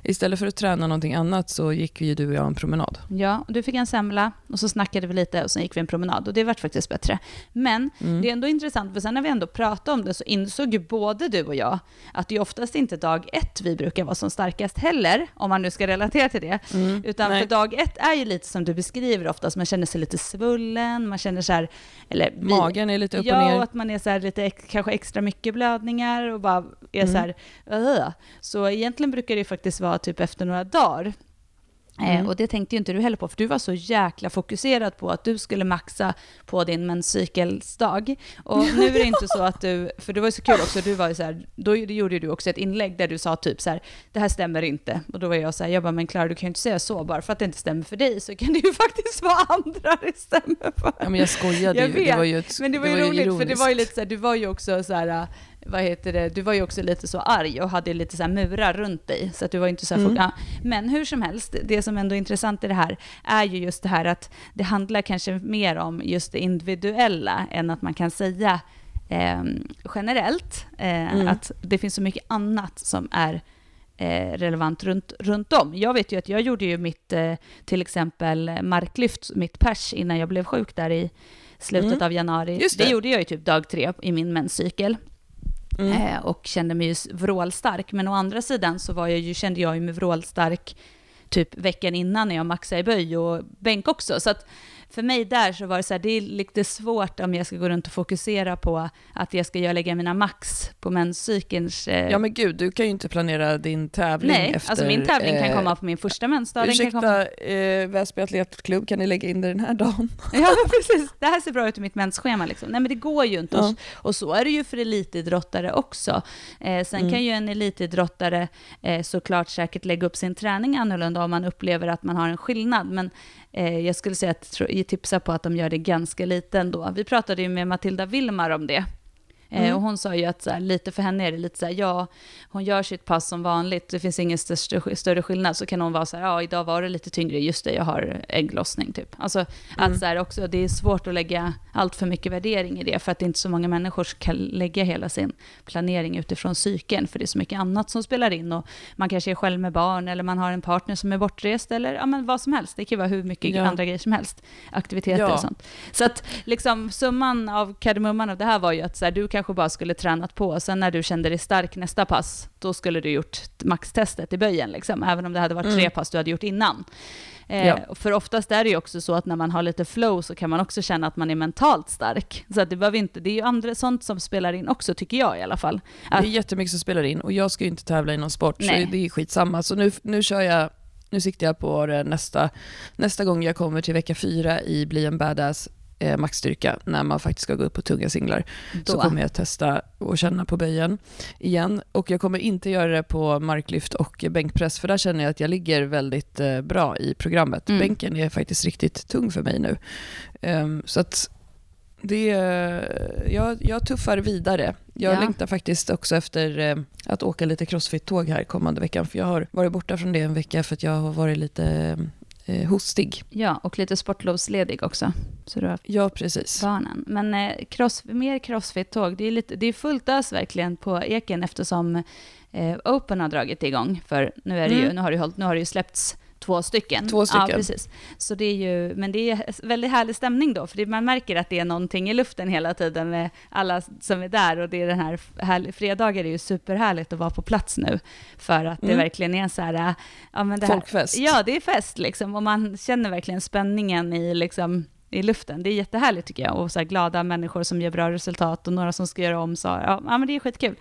istället för att träna någonting annat så gick ju du och jag en promenad. Ja, du fick en semla och så snackade vi lite och sen gick vi en promenad och det vart faktiskt bättre. Men mm. det är ändå intressant, för sen när vi ändå pratade om det så insåg ju både du och jag att det är oftast inte dag ett vi brukar vara som starkast heller, om man nu ska relatera till det. Mm. Utan Nej. för dag ett är ju lite som du beskriver oftast, man känner sig lite svullen, man känner så här, eller magen är lite upp och ner. Ja, att man är så här lite, kanske extra mycket blödningar och bara är mm. så här, uh. Så egentligen brukar det faktiskt vara typ efter några dagar. Eh, mm. och det tänkte ju inte du heller på, för du var så jäkla fokuserad på att du skulle maxa på din menscykelsdag. Och nu är det inte så att du, för det var ju så kul också, du var ju så här, då gjorde du också ett inlägg där du sa typ så här, det här stämmer inte. Och då var jag så här, jag bara, men Klara du kan ju inte säga så, bara för att det inte stämmer för dig så kan det ju faktiskt vara andra det stämmer för. Ja men jag skojade jag ju, vet, det var ju ett, Men det var ju roligt, ironiskt. för det var ju lite så här, du var ju också så här, vad heter det, du var ju också lite så arg och hade lite så murar runt dig. Så att du var inte så mm. ja. Men hur som helst, det som ändå är intressant i det här är ju just det här att det handlar kanske mer om just det individuella än att man kan säga eh, generellt eh, mm. att det finns så mycket annat som är eh, relevant runt, runt om. Jag vet ju att jag gjorde ju mitt, eh, till exempel marklyft, mitt pers innan jag blev sjuk där i slutet mm. av januari. Det. det. gjorde jag ju typ dag tre i min menscykel. Mm. Eh, och kände mig ju vrålstark. Men å andra sidan så var jag ju, kände jag mig vrålstark typ veckan innan när jag maxade i böj och bänk också. Så att för mig där så var det så här, det är lite svårt om jag ska gå runt och fokusera på att jag ska göra lägga mina max på menscykelns... Eh... Ja men gud, du kan ju inte planera din tävling Nej, efter... alltså min tävling eh... kan komma på min första mensdag. Ursäkta, kan komma... eh, Väsby Atletklubb, kan ni lägga in det den här dagen? ja precis, det här ser bra ut i mitt mensschema liksom. Nej men det går ju inte. Ja. Och, och, så är det ju för elitidrottare också. Eh, sen mm. kan ju en elitidrottare eh, såklart säkert lägga upp sin träning annorlunda om man upplever att man har en skillnad. Men eh, Eh, jag skulle säga att jag tipsar på att de gör det ganska lite ändå. Vi pratade ju med Matilda Vilmar om det mm. och hon sa ju att så här, lite för henne är det lite så här, ja, hon gör sitt pass som vanligt, det finns ingen större, större skillnad, så kan hon vara så här, ja, idag var det lite tyngre, just det, jag har ägglossning typ. Alltså mm. att så här också, det är svårt att lägga allt för mycket värdering i det, för att det är inte så många människor som kan lägga hela sin planering utifrån psyken, för det är så mycket annat som spelar in, och man kanske är själv med barn, eller man har en partner som är bortrest, eller ja, men vad som helst, det kan vara hur mycket ja. andra grejer som helst, aktiviteter ja. och sånt. Så att liksom summan av kardemumman av det här var ju att så här, du kan kanske bara skulle tränat på. Sen när du kände dig stark nästa pass, då skulle du gjort maxtestet i böjen, liksom, även om det hade varit mm. tre pass du hade gjort innan. Eh, ja. För oftast är det ju också så att när man har lite flow så kan man också känna att man är mentalt stark. Så att det behöver inte, det är ju andra sånt som spelar in också, tycker jag i alla fall. Att, det är jättemycket som spelar in och jag ska ju inte tävla i någon sport, Nej. så det är skitsamma. Så nu, nu kör jag nu siktar jag på nästa, nästa gång jag kommer till vecka fyra i Bli en badass eh, maxstyrka när man faktiskt ska gå upp på tunga singlar. Då. Så kommer jag testa och känna på böjen igen. Och jag kommer inte göra det på marklyft och bänkpress, för där känner jag att jag ligger väldigt eh, bra i programmet. Mm. Bänken är faktiskt riktigt tung för mig nu. Um, så att det, jag, jag tuffar vidare. Jag ja. längtar faktiskt också efter eh, att åka lite crossfit-tåg här kommande veckan. För jag har varit borta från det en vecka för att jag har varit lite eh, hostig. Ja, och lite sportlovsledig också. Så du har ja, precis. Barnen. Men eh, cross, mer crossfit-tåg, det är, lite, det är fullt ös verkligen på Eken eftersom eh, Open har dragit igång. För nu, är det mm. ju, nu, har det hållit, nu har det ju släppts Två stycken. Två stycken. Ja, precis. Så det är ju, men det är väldigt härlig stämning då, för det, man märker att det är någonting i luften hela tiden med alla som är där och det är den här, här fredagar är ju superhärligt att vara på plats nu, för att mm. det verkligen är så här, ja men det här, Folkfest. Ja, det är fest liksom, och man känner verkligen spänningen i liksom, i luften. Det är jättehärligt tycker jag. Och så glada människor som gör bra resultat och några som ska göra om. Så, ja, ja men det är skitkul.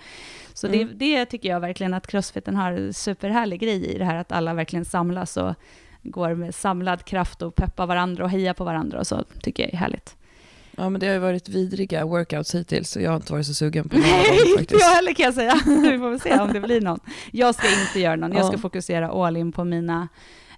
Så mm. det, det, tycker jag verkligen att crossfiten har en superhärlig grej i det här att alla verkligen samlas och går med samlad kraft och peppar varandra och hejar på varandra och så tycker jag är härligt. Ja, men det har ju varit vidriga workouts hittills, så jag har inte varit så sugen på någon Nej, inte jag heller kan jag säga. Vi får väl se om det blir någon. Jag ska inte göra någon, jag ska fokusera all in på mina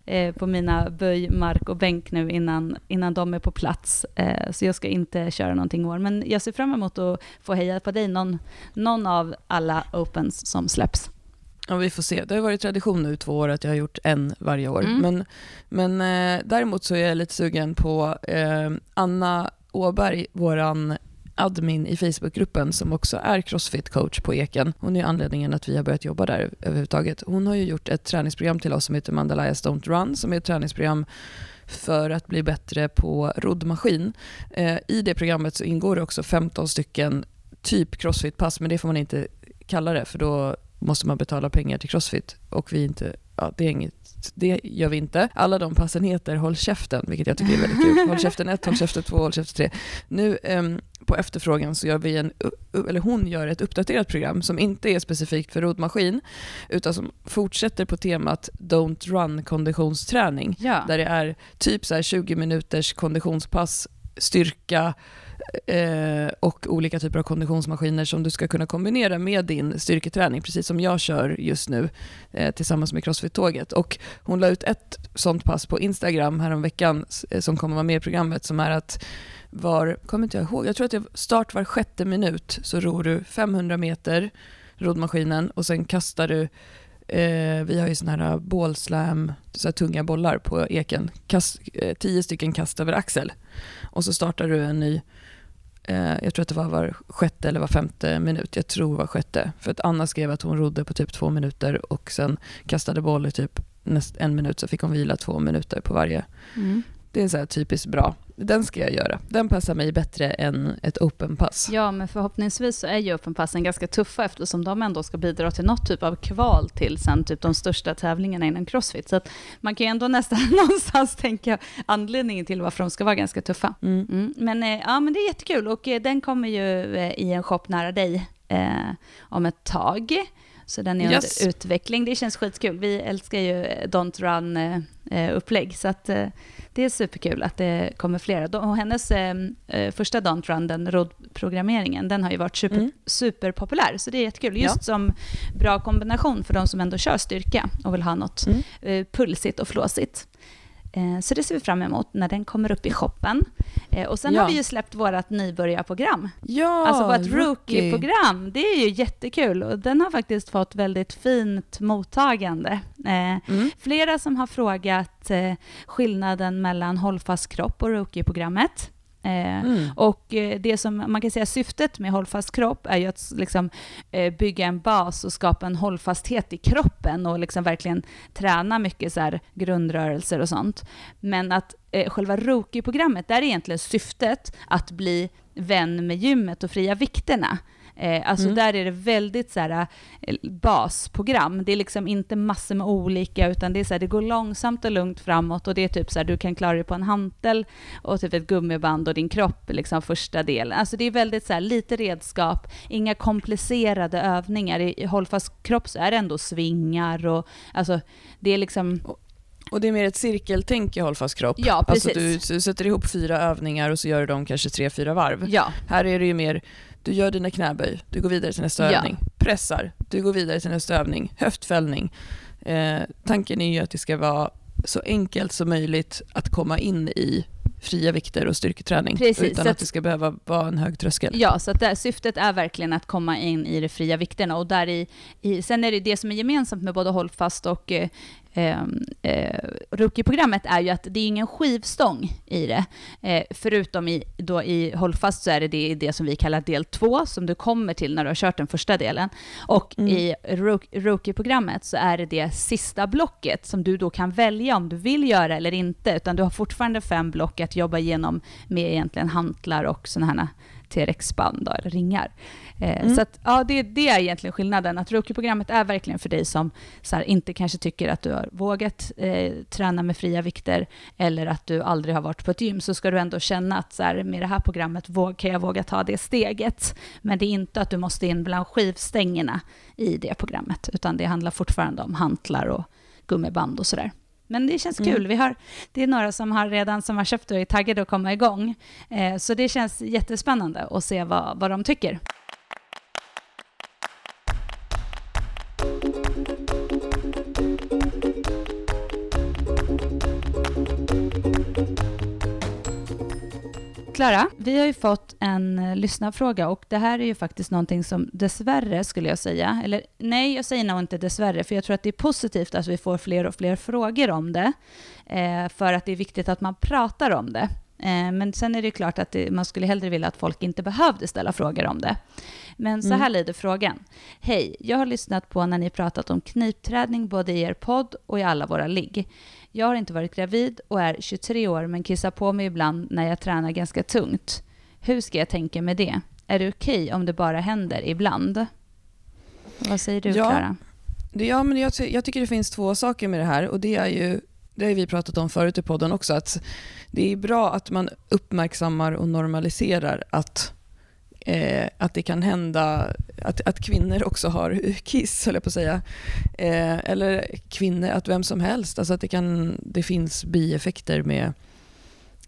eh, på mina böj, mark och bänk nu innan, innan de är på plats. Eh, så jag ska inte köra någonting i år. Men jag ser fram emot att få heja på dig någon, någon av alla Opens som släpps. Ja, vi får se. Det har varit tradition nu två år att jag har gjort en varje år. Mm. Men, men eh, däremot så är jag lite sugen på eh, Anna Åberg, våran admin i Facebookgruppen som också är crossfit-coach på Eken. Hon är anledningen att vi har börjat jobba där överhuvudtaget. Hon har ju gjort ett träningsprogram till oss som heter Mandalayas Don't Run, som är ett träningsprogram för att bli bättre på roddmaskin. Eh, I det programmet så ingår det också 15 stycken typ crossfit-pass, men det får man inte kalla det, för då måste man betala pengar till crossfit och vi inte, ja, det är inget det gör vi inte. Alla de passen heter Håll käften, vilket jag tycker är väldigt kul. Håll käften 1, Håll käften 2, Håll käften 3. Nu um, på efterfrågan så gör vi en, eller hon gör ett uppdaterat program som inte är specifikt för roddmaskin, utan som fortsätter på temat Don't Run konditionsträning. Ja. Där det är typ så 20 minuters konditionspass, styrka, eh, och olika typer av konditionsmaskiner som du ska kunna kombinera med din styrketräning, precis som jag kör just nu eh, tillsammans med Crossfit-tåget. Och hon la ut ett sånt pass på Instagram häromveckan eh, som kommer vara med i programmet som är att var, kommer inte jag ihåg, jag tror att det start var sjätte minut så ror du 500 meter roddmaskinen och sen kastar du Eh, vi har ju sådana här eh, bålslam, så här tunga bollar på eken. Kast, eh, tio stycken kast över axel. Och så startar du en ny Eh, jag tror att det var var sjätte eller var femte minut. Jag tror var sjätte. För att Anna skrev att hon rodde på typ två minuter och sen kastade boll i typ näst, en minut så fick hon vila två minuter på varje. Mm. Det är så här typiskt bra. Den ska jag göra. Den passar mig bättre än ett open-pass. Ja, men förhoppningsvis så är ju open-passen ganska tuffa eftersom de ändå ska bidra till något typ av kval till sen typ de största tävlingarna inom crossfit. Så att man kan ju ändå nästan någonstans tänka anledningen till varför de ska vara ganska tuffa. Mm. Mm. Men, eh, ja, men det är jättekul och eh, den kommer ju eh, i en shop nära dig eh, om ett tag. Så den är yes. under utveckling. Det känns skitkul. Vi älskar ju Don't Run-upplägg. så att, det är superkul att det kommer flera. Och hennes eh, första Don't Run, den roddprogrammeringen, den har ju varit super, mm. superpopulär. Så det är jättekul. Just ja. som bra kombination för de som ändå kör styrka och vill ha något mm. eh, pulsigt och flåsigt. Eh, så det ser vi fram emot när den kommer upp i shoppen. Eh, och sen ja. har vi ju släppt vårt nybörjarprogram. Ja, alltså vårt rookie-program. Det är ju jättekul och den har faktiskt fått väldigt fint mottagande. Eh, mm. Flera som har frågat skillnaden mellan hållfast kropp och rookie-programmet. Eh, mm. Och eh, det som man kan säga syftet med hållfast kropp är ju att liksom, eh, bygga en bas och skapa en hållfasthet i kroppen och liksom verkligen träna mycket så här grundrörelser och sånt. Men att själva Roki-programmet, där är egentligen syftet att bli vän med gymmet och fria vikterna. Eh, alltså mm. där är det väldigt så här, eh, basprogram. Det är liksom inte massor med olika, utan det är så här, det går långsamt och lugnt framåt och det är typ så här, du kan klara dig på en hantel och typ ett gummiband och din kropp, liksom första delen. Alltså det är väldigt så här, lite redskap, inga komplicerade övningar. I, hållfast kropp så är det ändå svingar och alltså det är liksom och det är mer ett cirkeltänk i hållfast kropp. Ja, precis. Alltså du sätter ihop fyra övningar och så gör du dem kanske tre, fyra varv. Ja. Här är det ju mer, du gör dina knäböj, du går vidare till nästa ja. övning. Pressar, du går vidare till nästa övning. Höftfällning. Eh, tanken är ju att det ska vara så enkelt som möjligt att komma in i fria vikter och styrketräning Precis, utan att, att, det ska behöva vara en hög tröskel. Ja, så att där, syftet är verkligen att komma in i de fria vikterna och där i, i, sen är det det som är gemensamt med både hållfast och eh, eh, eh, Rookie-programmet är ju att det är ingen skivstång i det. Eh, förutom i, då i hållfast så är det, det det som vi kallar del två, som du kommer till när du har kört den första delen. Och mm. i Rookie-programmet så är det det sista blocket som du då kan välja om du vill göra eller inte, utan du har fortfarande fem block att jobba igenom med egentligen hantlar och sådana här TRX-band, eller ringar. Eh, mm. Så att, ja, det, det, är egentligen skillnaden. Att Rookie-programmet är verkligen för dig som här, inte kanske tycker att du har vågat eh, träna med fria vikter eller att du aldrig har varit på ett gym, så ska du ändå känna att så här, med det här programmet våg, kan jag våga ta det steget. Men det är inte att du måste in bland skivstängerna i det programmet, utan det handlar fortfarande om hantlar och gummiband och sådär. Men det känns kul. Mm. Vi har, det är några som har redan som har köpt och är taggade att komma igång. Eh, så det känns jättespännande att se vad, vad de tycker. Klara, vi har ju fått en eh, lyssnarfråga och det här är ju faktiskt någonting som dessvärre skulle jag säga, eller nej, jag säger nog inte dessvärre, för jag tror att det är positivt att vi får fler och fler frågor om det, eh, för att det är viktigt att man pratar om det. Eh, men sen är det klart att man skulle hellre vilja att folk inte behövde ställa frågor om det. Men så här mm. lyder frågan. Hej, jag har lyssnat på när ni pratat om knipträning både i er podd och i alla våra ligg. Jag har inte varit gravid och är 23 år men kissar på mig ibland när jag tränar ganska tungt. Hur ska jag tänka med det? Är det okej okay om det bara händer ibland? Vad säger du? Ja, ja, men jag, jag, tycker det finns två saker med det här och det är ju det har vi pratat om förut i podden också, att det är bra att man uppmärksammar och normaliserar att eh, att det kan hända att, att kvinnor också har kiss, höll jag på att säga. Eh, eller kvinnor, att vem som helst. Alltså att det, kan, det finns bieffekter med,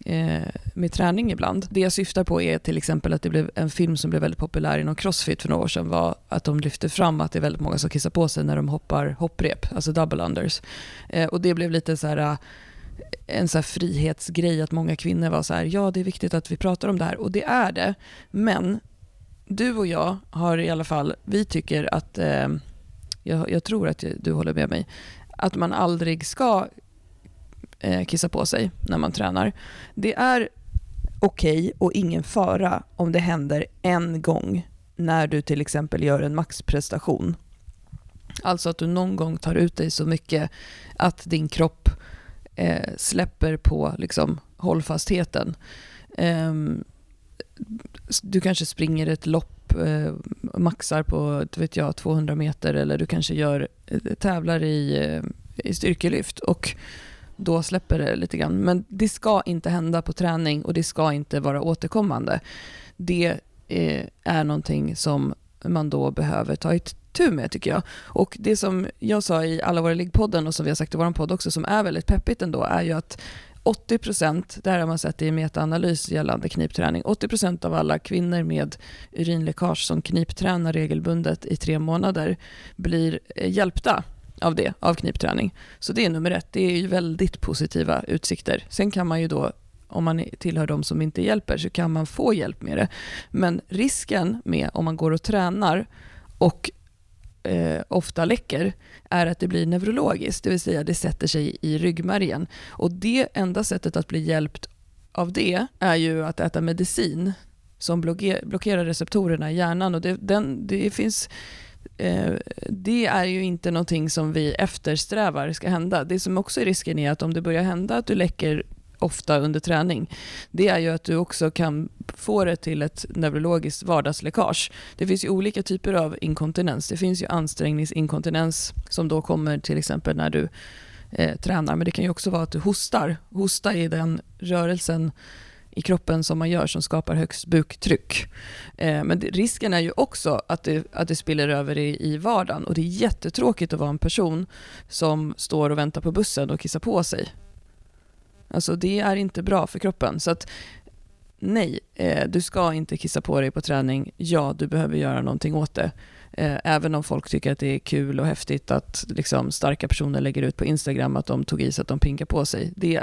Eh, med träning ibland. Det jag syftar på är till exempel att det blev en film som blev väldigt populär inom Crossfit för några år sedan var att de lyfte fram att det är väldigt många som kissar på sig när de hoppar hopprep, alltså double unders. Eh, och det blev lite så här eh, en så frihetsgrej att många kvinnor var så här, ja det är viktigt att vi pratar om det här och det är det. Men du och jag har i alla fall, vi tycker att, eh, jag, jag, tror att du håller med mig, att man aldrig ska eh, kissa på sig när man tränar. Det är okej okay och ingen fara om det händer en gång när du till exempel gör en maxprestation. Alltså att du någon gång tar ut dig så mycket att din kropp eh, släpper på liksom, hållfastheten. Eh, du kanske springer ett lopp, eh, maxar på vet jag, 200 meter eller du kanske gör, eh, tävlar i, eh, i styrkelyft och då släpper det lite grann. Men det ska inte hända på träning och det ska inte vara återkommande. Det eh, är någonting som man då behöver ta itu med tycker jag. Och det som jag sa i Alla våra liggpodden och som vi har sagt i vår podd också som är väldigt peppigt ändå är ju att 80 procent, det här har man sett i metaanalys gällande knipträning, 80 procent av alla kvinnor med urinläckage som kniptränar regelbundet i tre månader blir eh, hjälpta av det, av knipträning. Så det är nummer ett, det är ju väldigt positiva utsikter. Sen kan man ju då om man tillhör de som inte hjälper så kan man få hjälp med det. Men risken med om man går och tränar och eh, ofta läcker är att det blir neurologiskt, det vill säga det sätter sig i ryggmärgen. Och det enda sättet att bli hjälpt av det är ju att äta medicin som blockerar receptorerna i hjärnan. Och det, den, det finns eh, det är ju inte någonting som vi eftersträvar ska hända. Det som också är risken är att om det börjar hända att du läcker ofta under träning, det är ju att du också kan få det till ett neurologiskt vardagsläckage. Det finns ju olika typer av inkontinens. Det finns ju ansträngningsinkontinens som då kommer till exempel när du eh, tränar, men det kan ju också vara att du hostar. Hosta är den rörelsen i kroppen som man gör som skapar högst buktryck. Eh, men det, risken är ju också att det, att det spiller över i, i vardagen och det är jättetråkigt att vara en person som står och väntar på bussen och kissar på sig Alltså det är inte bra för kroppen. Så att nej, eh, du ska inte kissa på dig på träning. Ja, du behöver göra någonting åt det. Eh, även om folk tycker att det är kul och häftigt att liksom, starka personer lägger ut på Instagram att de tog i så att de pinkar på sig. Det,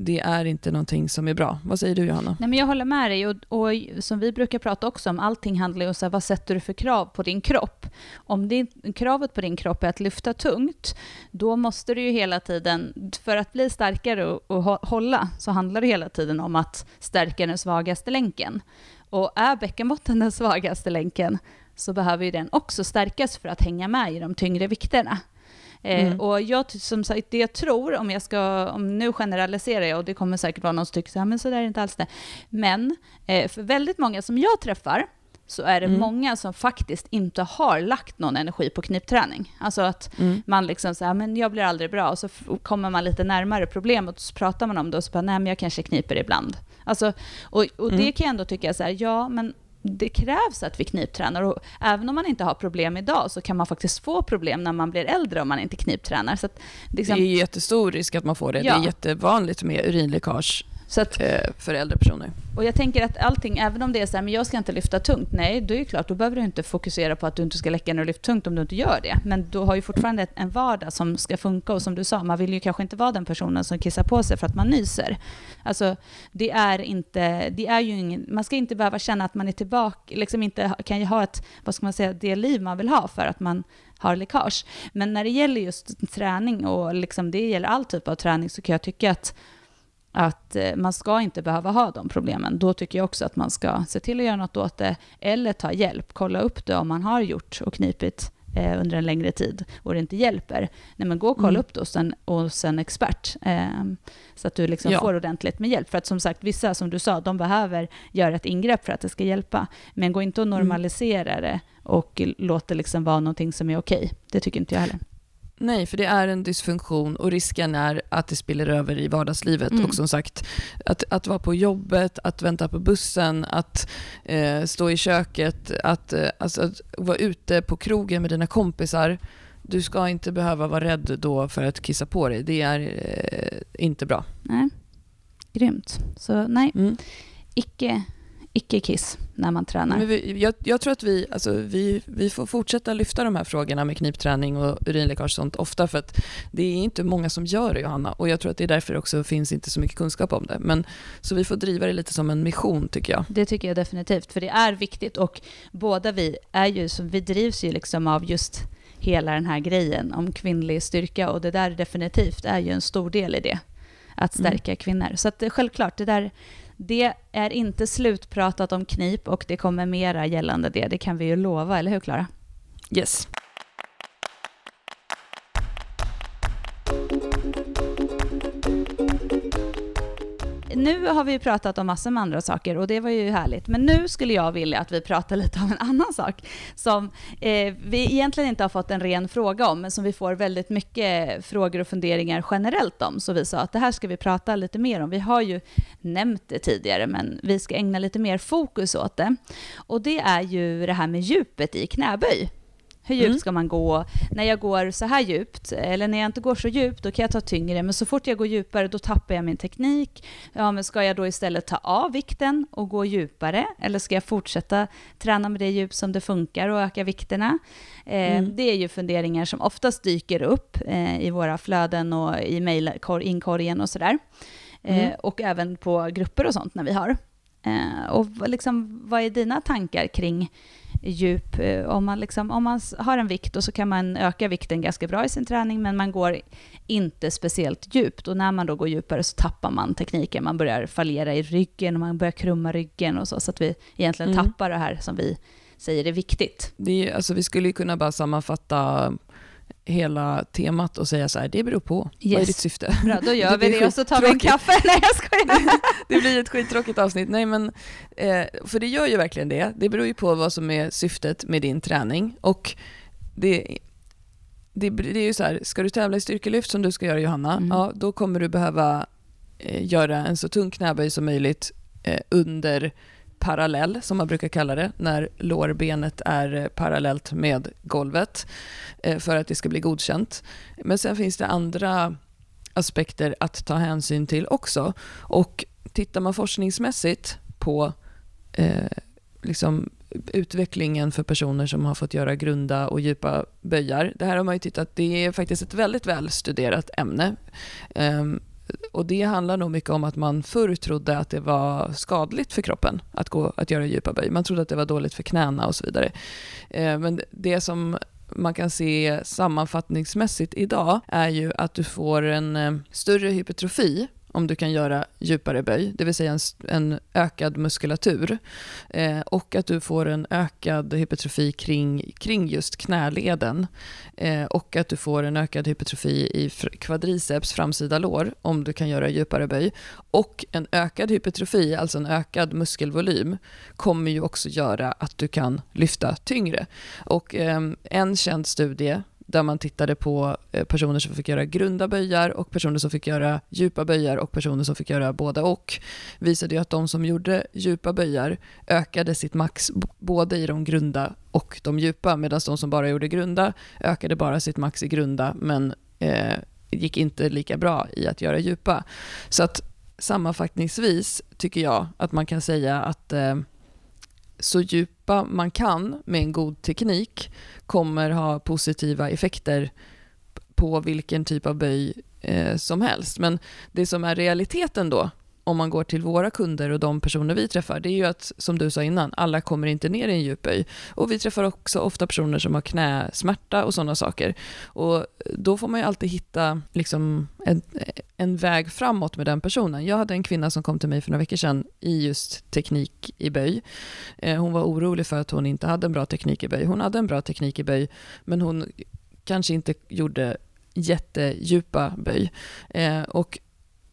det är inte någonting som är bra. Vad säger du Johanna? Nej, men jag håller med dig och, och som vi brukar prata också om, allting handlar ju om vad sätter du för krav på din kropp. Om det, kravet på din kropp är att lyfta tungt, då måste du ju hela tiden, för att bli starkare och, och hålla, så handlar det hela tiden om att stärka den svagaste länken. Och är bäckenbotten den svagaste länken, så behöver ju den också stärkas för att hänga med i de tyngre vikterna. Eh, mm. och jag, som sagt, det jag tror, om jag ska, om nu generaliserar jag, och det kommer säkert vara någon som tycker så här, men så där är inte alls det. Men eh, för väldigt många som jag träffar, så är det mm. många som faktiskt inte har lagt någon energi på knipträning. Alltså att mm. man liksom säger, men jag blir aldrig bra, och så kommer man lite närmare problemet, och så pratar man om det, och så bara, nej men jag kanske kniper ibland. Alltså, och, och mm. det kan jag ändå tycka så här, ja men det krävs att vi kniptränar och även om man inte har problem idag så kan man faktiskt få problem när man blir äldre om man inte kniptränar. Så att, liksom, det är jättestor risk att man får det. Ja. Det är jättevanligt med urinläckage så att, eh, för äldre personer. Och jag tänker att allting, även om det är så här, men jag ska inte lyfta tungt, nej, då är det klart, då behöver du inte fokusera på att du inte ska läcka när du lyfter tungt om du inte gör det. Men du har ju fortfarande en vardag som ska funka och som du sa, man vill ju kanske inte vara den personen som kissar på sig för att man nyser. Alltså, det är inte, det är ju ingen, man ska inte behöva känna att man är tillbaka, liksom inte kan ju ha ett, vad ska man säga, det liv man vill ha för att man har läckage. Men när det gäller just träning och liksom det gäller all typ av träning så kan jag tycka att att eh, man ska inte behöva ha de problemen. Då tycker jag också att man ska se till att göra något åt det eller ta hjälp. Kolla upp det om man har gjort och knipit eh, under en längre tid och det inte hjälper. Nej, men gå och kolla mm. upp det hos en, hos en expert eh, så att du liksom ja. får ordentligt med hjälp. För att som sagt, vissa som du sa, de behöver göra ett ingrepp för att det ska hjälpa. Men gå inte och mm. normalisera mm. det och låt det liksom vara någonting som är okej. Det tycker inte jag heller. Nej, för det är en dysfunktion och risken är att det spiller över i vardagslivet. Mm. Och som sagt, att, att vara på jobbet, att vänta på bussen, att eh, stå i köket, att, eh, alltså, att vara ute på krogen med dina kompisar. Du ska inte behöva vara rädd då för att kissa på dig. Det är eh, inte bra. Nej, grymt. Så nej, mm. icke icke-kiss när man tränar. Men vi, jag, jag, tror att vi, alltså, vi, vi får fortsätta lyfta de här frågorna med knipträning och urinläckage och sånt ofta för att det är inte många som gör det Johanna och jag tror att det är därför det också finns inte så mycket kunskap om det. Men, så vi får driva det lite som en mission tycker jag. Det tycker jag definitivt för det är viktigt och båda vi är ju, vi drivs ju liksom av just hela den här grejen om kvinnlig styrka och det där definitivt är ju en stor del i det. Att mm. stärka mm. kvinnor. Så att självklart, det där det är inte slutpratat om knip och det kommer mera gällande det. Det kan vi ju lova, eller hur Klara? Yes. Nu har vi pratat om massor med andra saker och det var ju härligt. Men nu skulle jag vilja att vi pratar lite om en annan sak som eh, vi egentligen inte har fått en ren fråga om, men som vi får väldigt mycket frågor och funderingar generellt om. Så vi sa att det här ska vi prata lite mer om. Vi har ju nämnt det tidigare, men vi ska ägna lite mer fokus åt det. Och det är ju det här med djupet i knäböj. Hur djupt mm. ska man gå? När jag går så här djupt, eller när jag inte går så djupt, då kan jag ta tyngre. Men så fort jag går djupare, då tappar jag min teknik. Ja, men ska jag då istället ta av vikten och gå djupare? Eller ska jag fortsätta träna med det djup som det funkar och öka vikterna? Eh, mm. Det är ju funderingar som oftast dyker upp eh, i våra flöden och i mejlinkorgen och sådär. Eh, mm. och även på grupper och sånt när vi har. Eh, och liksom, vad är dina tankar kring djup. Eh, om man, liksom, om man har en vikt och så kan man öka vikten ganska bra i sin träning, men man går inte speciellt djupt. Och när man då går djupare så tappar man tekniken. Man börjar fallera i ryggen och man börjar krumma ryggen och så, så att vi egentligen mm. tappar det här som vi säger är viktigt. Det är, alltså, vi skulle kunna bara sammanfatta hela temat och säga så här, det beror på. Yes. Vad är ditt syfte? Bra, då gör vi det och så tar vi en kaffe. Nej, jag skojar. det blir ett skittråkigt avsnitt. Nej, men, eh, för det gör ju verkligen det. Det beror ju på vad som är syftet med din träning. Och det, det, det är ju så här, ska du tävla i styrkelyft som du ska göra Johanna, mm. ja, då kommer du behöva eh, göra en så tung knäböj som möjligt eh, under parallell, som man brukar kalla det, när lårbenet är eh, parallellt med golvet eh, för att det ska bli godkänt. Men sen finns det andra aspekter att ta hänsyn till också. Och tittar man forskningsmässigt på eh, liksom utvecklingen för personer som har fått göra grunda och djupa böjar. Det här har man ju tittat, det är faktiskt ett väldigt välstuderat ämne. Um, och det handlar nog mycket om att man förr trodde att det var skadligt för kroppen att, gå, att göra djupa böj. Man trodde att det var dåligt för knäna och så vidare. Eh, men det som man kan se sammanfattningsmässigt idag är ju att du får en eh, större hypertrofi om du kan göra djupare böj, det vill säga en, en ökad muskulatur. Eh, och att du får en ökad hypertrofi kring, kring just knäleden. Eh, och att du får en ökad hypertrofi i kvadriceps, framsida lår, om du kan göra djupare böj. Och en ökad hypertrofi, alltså en ökad muskelvolym, kommer ju också göra att du kan lyfta tyngre. Och eh, en känd studie där man tittade på eh, personer som fick göra grunda böjar och personer som fick göra djupa böjar och personer som fick göra båda och. Visade ju att de som gjorde djupa böjar ökade sitt max både i de grunda och de djupa medan de som bara gjorde grunda ökade bara sitt max i grunda men eh, gick inte lika bra i att göra djupa. Så att sammanfattningsvis tycker jag att man kan säga att eh, så djupa man kan med en god teknik kommer ha positiva effekter på vilken typ av böj eh, som helst. Men det som är realiteten då, om man går till våra kunder och de personer vi träffar, det är ju att, som du sa innan, alla kommer inte ner i en djup böj. Och vi träffar också ofta personer som har knäsmärta och sådana saker. Och då får man ju alltid hitta liksom, en, en väg framåt med den personen. Jag hade en kvinna som kom till mig för några veckor sedan i just teknik i böj. Eh, hon var orolig för att hon inte hade en bra teknik i böj. Hon hade en bra teknik i böj, men hon kanske inte gjorde jättedjupa böj. Eh, och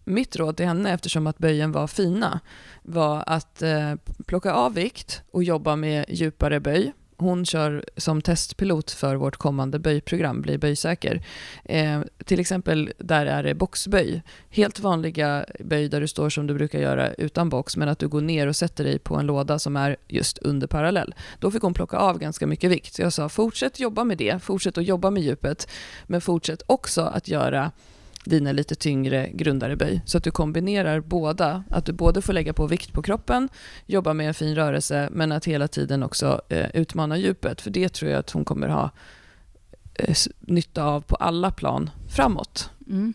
mitt råd till henne, eftersom att böjen var fina, var att eh, plocka av vikt och jobba med djupare böj. Hon kör som testpilot för vårt kommande böjprogram, Bli böjsäker. Eh, till exempel där är det boxböj. Helt vanliga böj där du står som du brukar göra utan box, men att du går ner och sätter dig på en låda som är just under parallell. Då fick hon plocka av ganska mycket vikt. Så jag sa, fortsätt jobba med det, fortsätt att jobba med djupet, men fortsätt också att göra dina lite tyngre grundare böj. Så att du kombinerar båda, att du både får lägga på vikt på kroppen, jobba med en fin rörelse, men att hela tiden också eh, utmana djupet. För det tror jag att hon kommer ha eh, nytta av på alla plan framåt. Mm.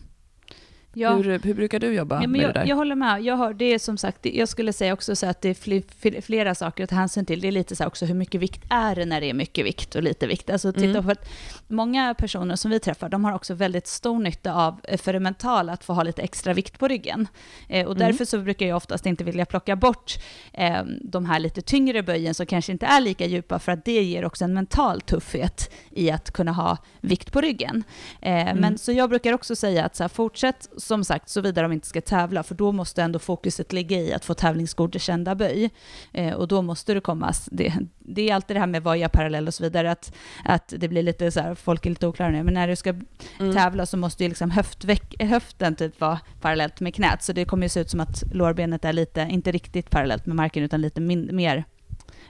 Ja. Hur, hur brukar du jobba ja, med jag, det där? Jag håller med. Jag, har, det är som sagt, jag skulle säga också så att det är flera saker att ta hänsyn till. Det är lite så också hur mycket vikt är det när det är mycket vikt och lite vikt. Alltså titta mm. på att många personer som vi träffar, de har också väldigt stor nytta av, eh, för det mentala, att få ha lite extra vikt på ryggen. Eh, och mm. därför så brukar jag oftast inte vilja plocka bort eh, de här lite tyngre böjen som kanske inte är lika djupa, för att det ger också en mental tuffhet i att kunna ha vikt på ryggen. Eh, mm. Men så jag brukar också säga att så här, fortsätt som sagt, såvida de inte ska tävla, för då måste ändå fokuset ligga i att få tävlingsgodkända böj. Eh, och då måste det komma, det, det är alltid det här med vad är parallell och så vidare, att, att det blir lite så här, folk är lite oklara nu, men när du ska mm. tävla så måste ju liksom höftveck, höften typ vara parallellt med knät, så det kommer ju se ut som att lårbenet är lite, inte riktigt parallellt med marken, utan lite min, mer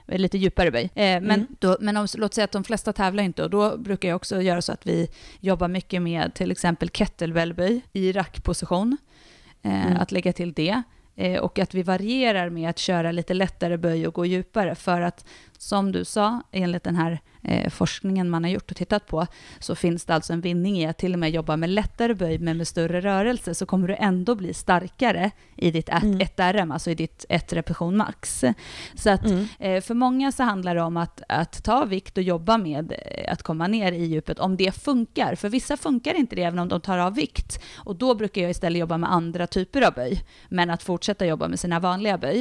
lite djupare böj. Eh, men mm. då, men om, låt säga att de flesta tävlar inte och då brukar jag också göra så att vi jobbar mycket med till exempel kettlebellböj i rackposition. Eh, mm. Att lägga till det. Eh, och att vi varierar med att köra lite lättare böj och gå djupare för att som du sa, enligt den här eh, forskningen man har gjort och tittat på, så finns det alltså en vinning i att till och med jobba med lättare böj men med större rörelse, så kommer du ändå bli starkare i ditt 1 mm. Alltså i ditt 1 repetition max. Så att mm. eh, för många så handlar det om att, att ta vikt och jobba med eh, att komma ner i djupet, om det funkar. För vissa funkar inte det även om de tar av vikt. Och då brukar jag istället jobba med andra typer av böj, men att fortsätta jobba med sina vanliga böj.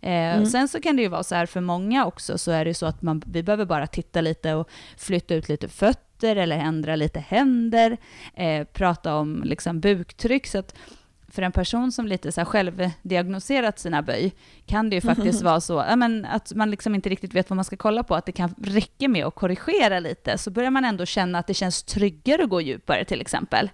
Eh, mm. Sen så kan det ju vara så här för många också, så är det så att man, vi behöver bara titta lite och flytta ut lite fötter eller ändra lite händer, eh, prata om liksom buktryck. Så att för en person som lite så här självdiagnoserat sina böj kan det ju faktiskt mm. vara så ja, men att man liksom inte riktigt vet vad man ska kolla på, att det kan räcka med att korrigera lite, så börjar man ändå känna att det känns tryggare att gå djupare till exempel.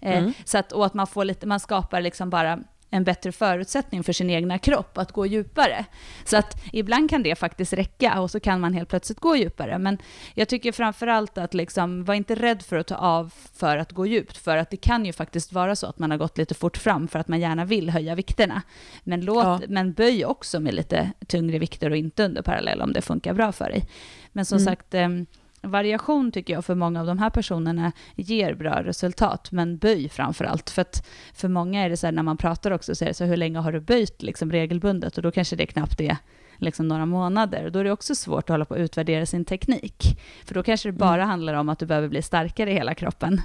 Eh, mm. så att, och att man, får lite, man skapar liksom bara en bättre förutsättning för sin egna kropp att gå djupare. Så att ibland kan det faktiskt räcka och så kan man helt plötsligt gå djupare. Men jag tycker framför allt att liksom, var inte rädd för att ta av för att gå djupt, för att det kan ju faktiskt vara så att man har gått lite fort fram för att man gärna vill höja vikterna. Men, låt, ja. men böj också med lite tyngre vikter och inte under parallell om det funkar bra för dig. Men som mm. sagt, ehm, variation tycker jag för många av de här personerna ger bra resultat, men böj framför allt. För att för många är det så här när man pratar också, så är det så här, hur länge har du böjt liksom regelbundet? Och då kanske det knappt är liksom några månader. Då är det också svårt att hålla på att utvärdera sin teknik. För då kanske det bara mm. handlar om att du behöver bli starkare i hela kroppen.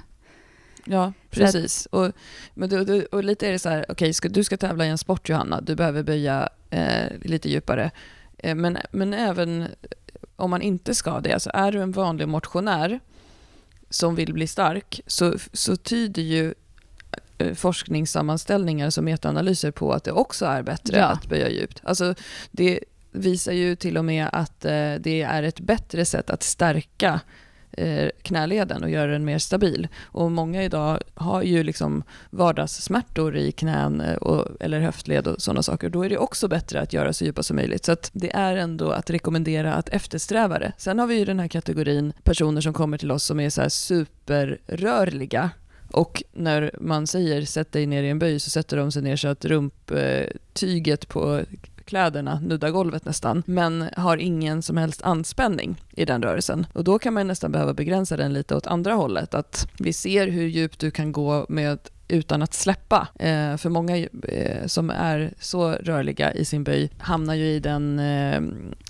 Ja, precis. Att, och, men du, och lite är det så här, okej, okay, du ska tävla i en sport Johanna, du behöver böja eh, lite djupare. Eh, men, men även om man inte ska det, alltså är du en vanlig motionär som vill bli stark, så, så tyder ju eh, forskningssammanställningar som metaanalyser på att det också är bättre ja. att böja djupt. Alltså det visar ju till och med att eh, det är ett bättre sätt att stärka Eh, knäleden och göra den mer stabil. Och många idag har ju liksom vardagssmärtor i knän eh, och, eller höftled och sådana saker. Då är det också bättre att göra så djupa som möjligt. Så det är ändå att rekommendera att eftersträva det. Sen har vi ju den här kategorin personer som kommer till oss som är så superrörliga och när man säger sätt dig ner i en böj så sätter de sig ner så att rumptyget på kläderna nuddar golvet nästan, men har ingen som helst anspänning i den rörelsen. Och då kan man nästan behöva begränsa den lite åt andra hållet, att vi ser hur djupt du kan gå med utan att släppa. Eh, för många eh, som är så rörliga i sin böj hamnar ju i, den, eh,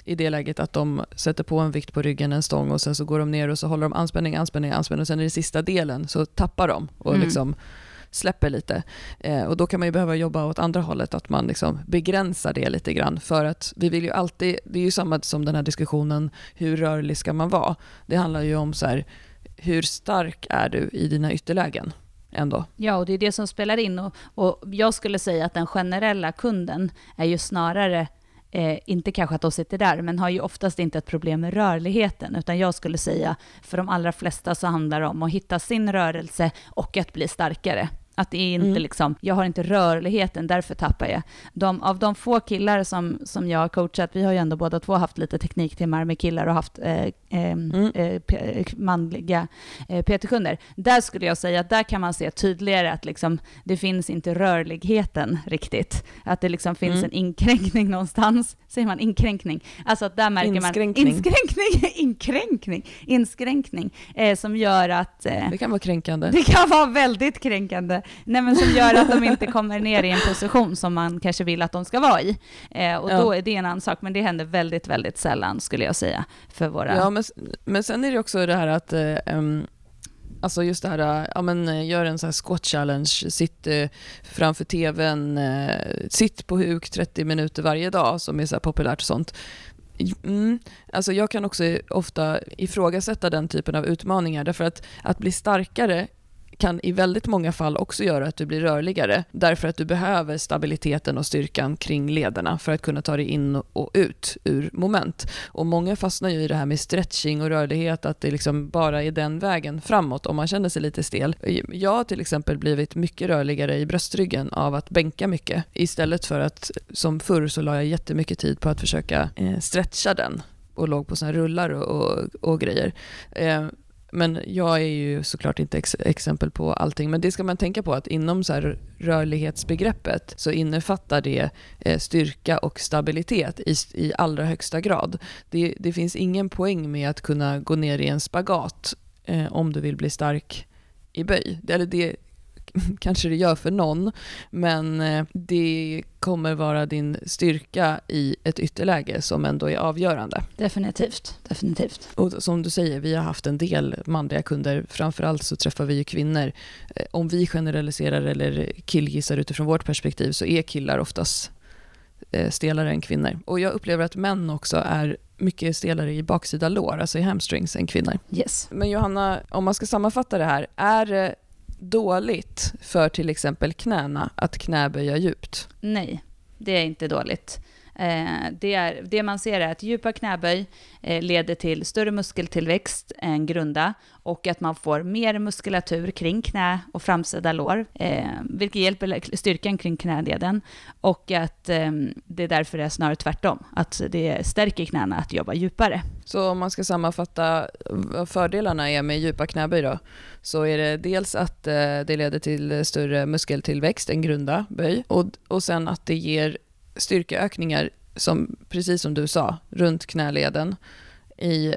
i det läget att de sätter på en vikt på ryggen, en stång och sen så går de ner och så håller de anspänning, anspänning, anspänning och sen i den sista delen så tappar de och mm. liksom släpper lite. Eh, och då kan man ju behöva jobba åt andra hållet, att man liksom begränsar det lite grann. För att vi vill ju alltid, det är ju samma som den här diskussionen, hur rörlig ska man vara? Det handlar ju om så här, hur stark är du i dina ytterlägen? Ändå. Ja, och det är det som spelar in. Och, och jag skulle säga att den generella kunden är ju snarare Eh, inte kanske att de sitter där, men har ju oftast inte ett problem med rörligheten, utan jag skulle säga för de allra flesta så handlar det om att hitta sin rörelse och att bli starkare. Att det är inte mm. liksom, jag har inte rörligheten, därför tappar jag. De, av de få killar som, som jag har coachat, vi har ju ändå båda två haft lite tekniktimmar med killar och haft eh, eh, mm. eh, manliga eh, PT-kunder. Där skulle jag säga att där kan man se tydligare att liksom, det finns inte rörligheten riktigt. Att det liksom finns mm. en inkränkning någonstans. Säger man inkränkning? Alltså att där märker inskränkning. man inskränkning, inkränkning, inskränkning, eh, som gör att... Eh, det kan vara kränkande. Det kan vara väldigt kränkande. Nej, men som gör att de inte kommer ner i en position som man kanske vill att de ska vara i. Eh, och ja. då är det en annan sak, men det händer väldigt, väldigt sällan skulle jag säga för våra... Ja, men, men sen är det också det här att um, Alltså just det här, ja men gör en sån här squat challenge, sitt eh, framför tvn, eh, sitt på huk 30 minuter varje dag som är så populärt och sånt. Mm, alltså jag kan också ofta ifrågasätta den typen av utmaningar därför att att bli starkare kan i väldigt många fall också göra att du blir rörligare, därför att du behöver stabiliteten och styrkan kring lederna för att kunna ta dig in och ut ur moment. Och många fastnar ju i det här med stretching och rörlighet, att det liksom bara är den vägen framåt om man känner sig lite stel. Jag har till exempel blivit mycket rörligare i bröstryggen av att bänka mycket, istället för att som förr så la jag jättemycket tid på att försöka eh, stretcha den och låg på såna rullar och, och, och grejer. Eh, men jag är ju såklart inte ex exempel på allting, men det ska man tänka på att inom så rörlighetsbegreppet så innefattar det eh, styrka och stabilitet i, i allra högsta grad. Det, det finns ingen poäng med att kunna gå ner i en spagat eh, om du vill bli stark i böj. Eller det, kanske det gör för någon, men eh, det kommer vara din styrka i ett ytterläge som ändå är avgörande. Definitivt, definitivt. Och som du säger, vi har haft en del manliga kunder, framförallt så träffar vi ju kvinnor. Eh, om vi generaliserar eller killgissar utifrån vårt perspektiv så är killar oftast eh, stelare än kvinnor. Och jag upplever att män också är mycket stelare i baksida lår, alltså i hamstrings, än kvinnor. Yes. Men Johanna, om man ska sammanfatta det här, är dåligt för till exempel knäna att knäböja djupt? Nej, det är inte dåligt. Eh, det, är, det man ser är att djupa knäböj eh, leder till större muskeltillväxt än grunda och att man får mer muskulatur kring knä och framsida lår, eh, vilket hjälper styrkan kring knäleden och att eh, det därför är snarare tvärtom, att det stärker knäna att jobba djupare. Så om man ska sammanfatta vad fördelarna är med djupa knäböj då, så är det dels att eh, det leder till större muskeltillväxt än grunda böj och, och sen att det ger styrkeökningar, som, precis som du sa, runt knäleden i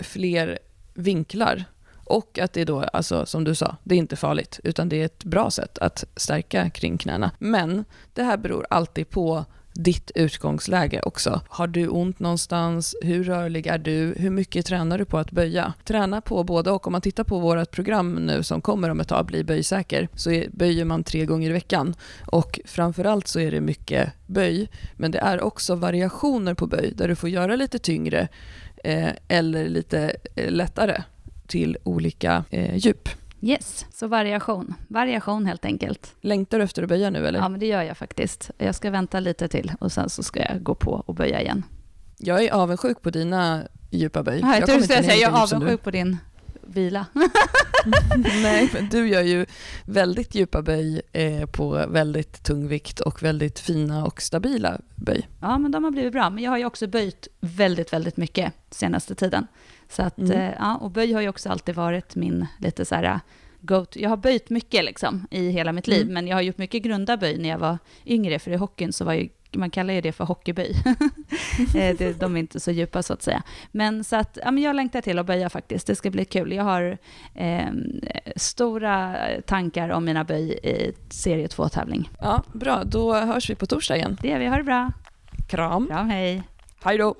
fler vinklar. Och att det då, alltså, som du sa, det är inte farligt, utan det är ett bra sätt att stärka kring knäna. Men det här beror alltid på ditt utgångsläge också. Har du ont någonstans? Hur rörlig är du? Hur mycket tränar du på att böja? Träna på både och. Om man tittar på vårt program nu som kommer om ett tag, Bli böjsäker, så böjer man tre gånger i veckan. Och framförallt så är det mycket böj, men det är också variationer på böj där du får göra lite tyngre eh, eller lite eh, lättare till olika eh, djup. Yes, så variation. Variation helt enkelt. Längtar du efter att böja nu eller? Ja, men det gör jag faktiskt. Jag ska vänta lite till och sen så ska jag gå på och böja igen. Jag är avundsjuk på dina djupa böj. Ja, jag, jag, säga, jag är avundsjuk på din vila. Nej, men du gör ju väldigt djupa böj eh, på väldigt tung vikt och väldigt fina och stabila böj. Ja, men de har blivit bra. Men jag har ju också böjt väldigt, väldigt mycket senaste tiden. Så att, mm. eh, ja, och böj har ju också alltid varit min lite så här go to. Jag har böjt mycket liksom i hela mitt liv, mm. men jag har gjort mycket grunda böj när jag var yngre, för i hockeyn så var ju man kallar ju det för hockeyböj. Eh, de är inte så djupa så att säga. Men så att, ja, men jag längtar till att böja faktiskt. Det ska bli kul. Jag har eh, stora tankar om mina böj i serie 2-tävling. Ja, bra. Då hörs vi på torsdag igen. Det gör vi. Ha det bra. Kram. Kram, hej. Hej då.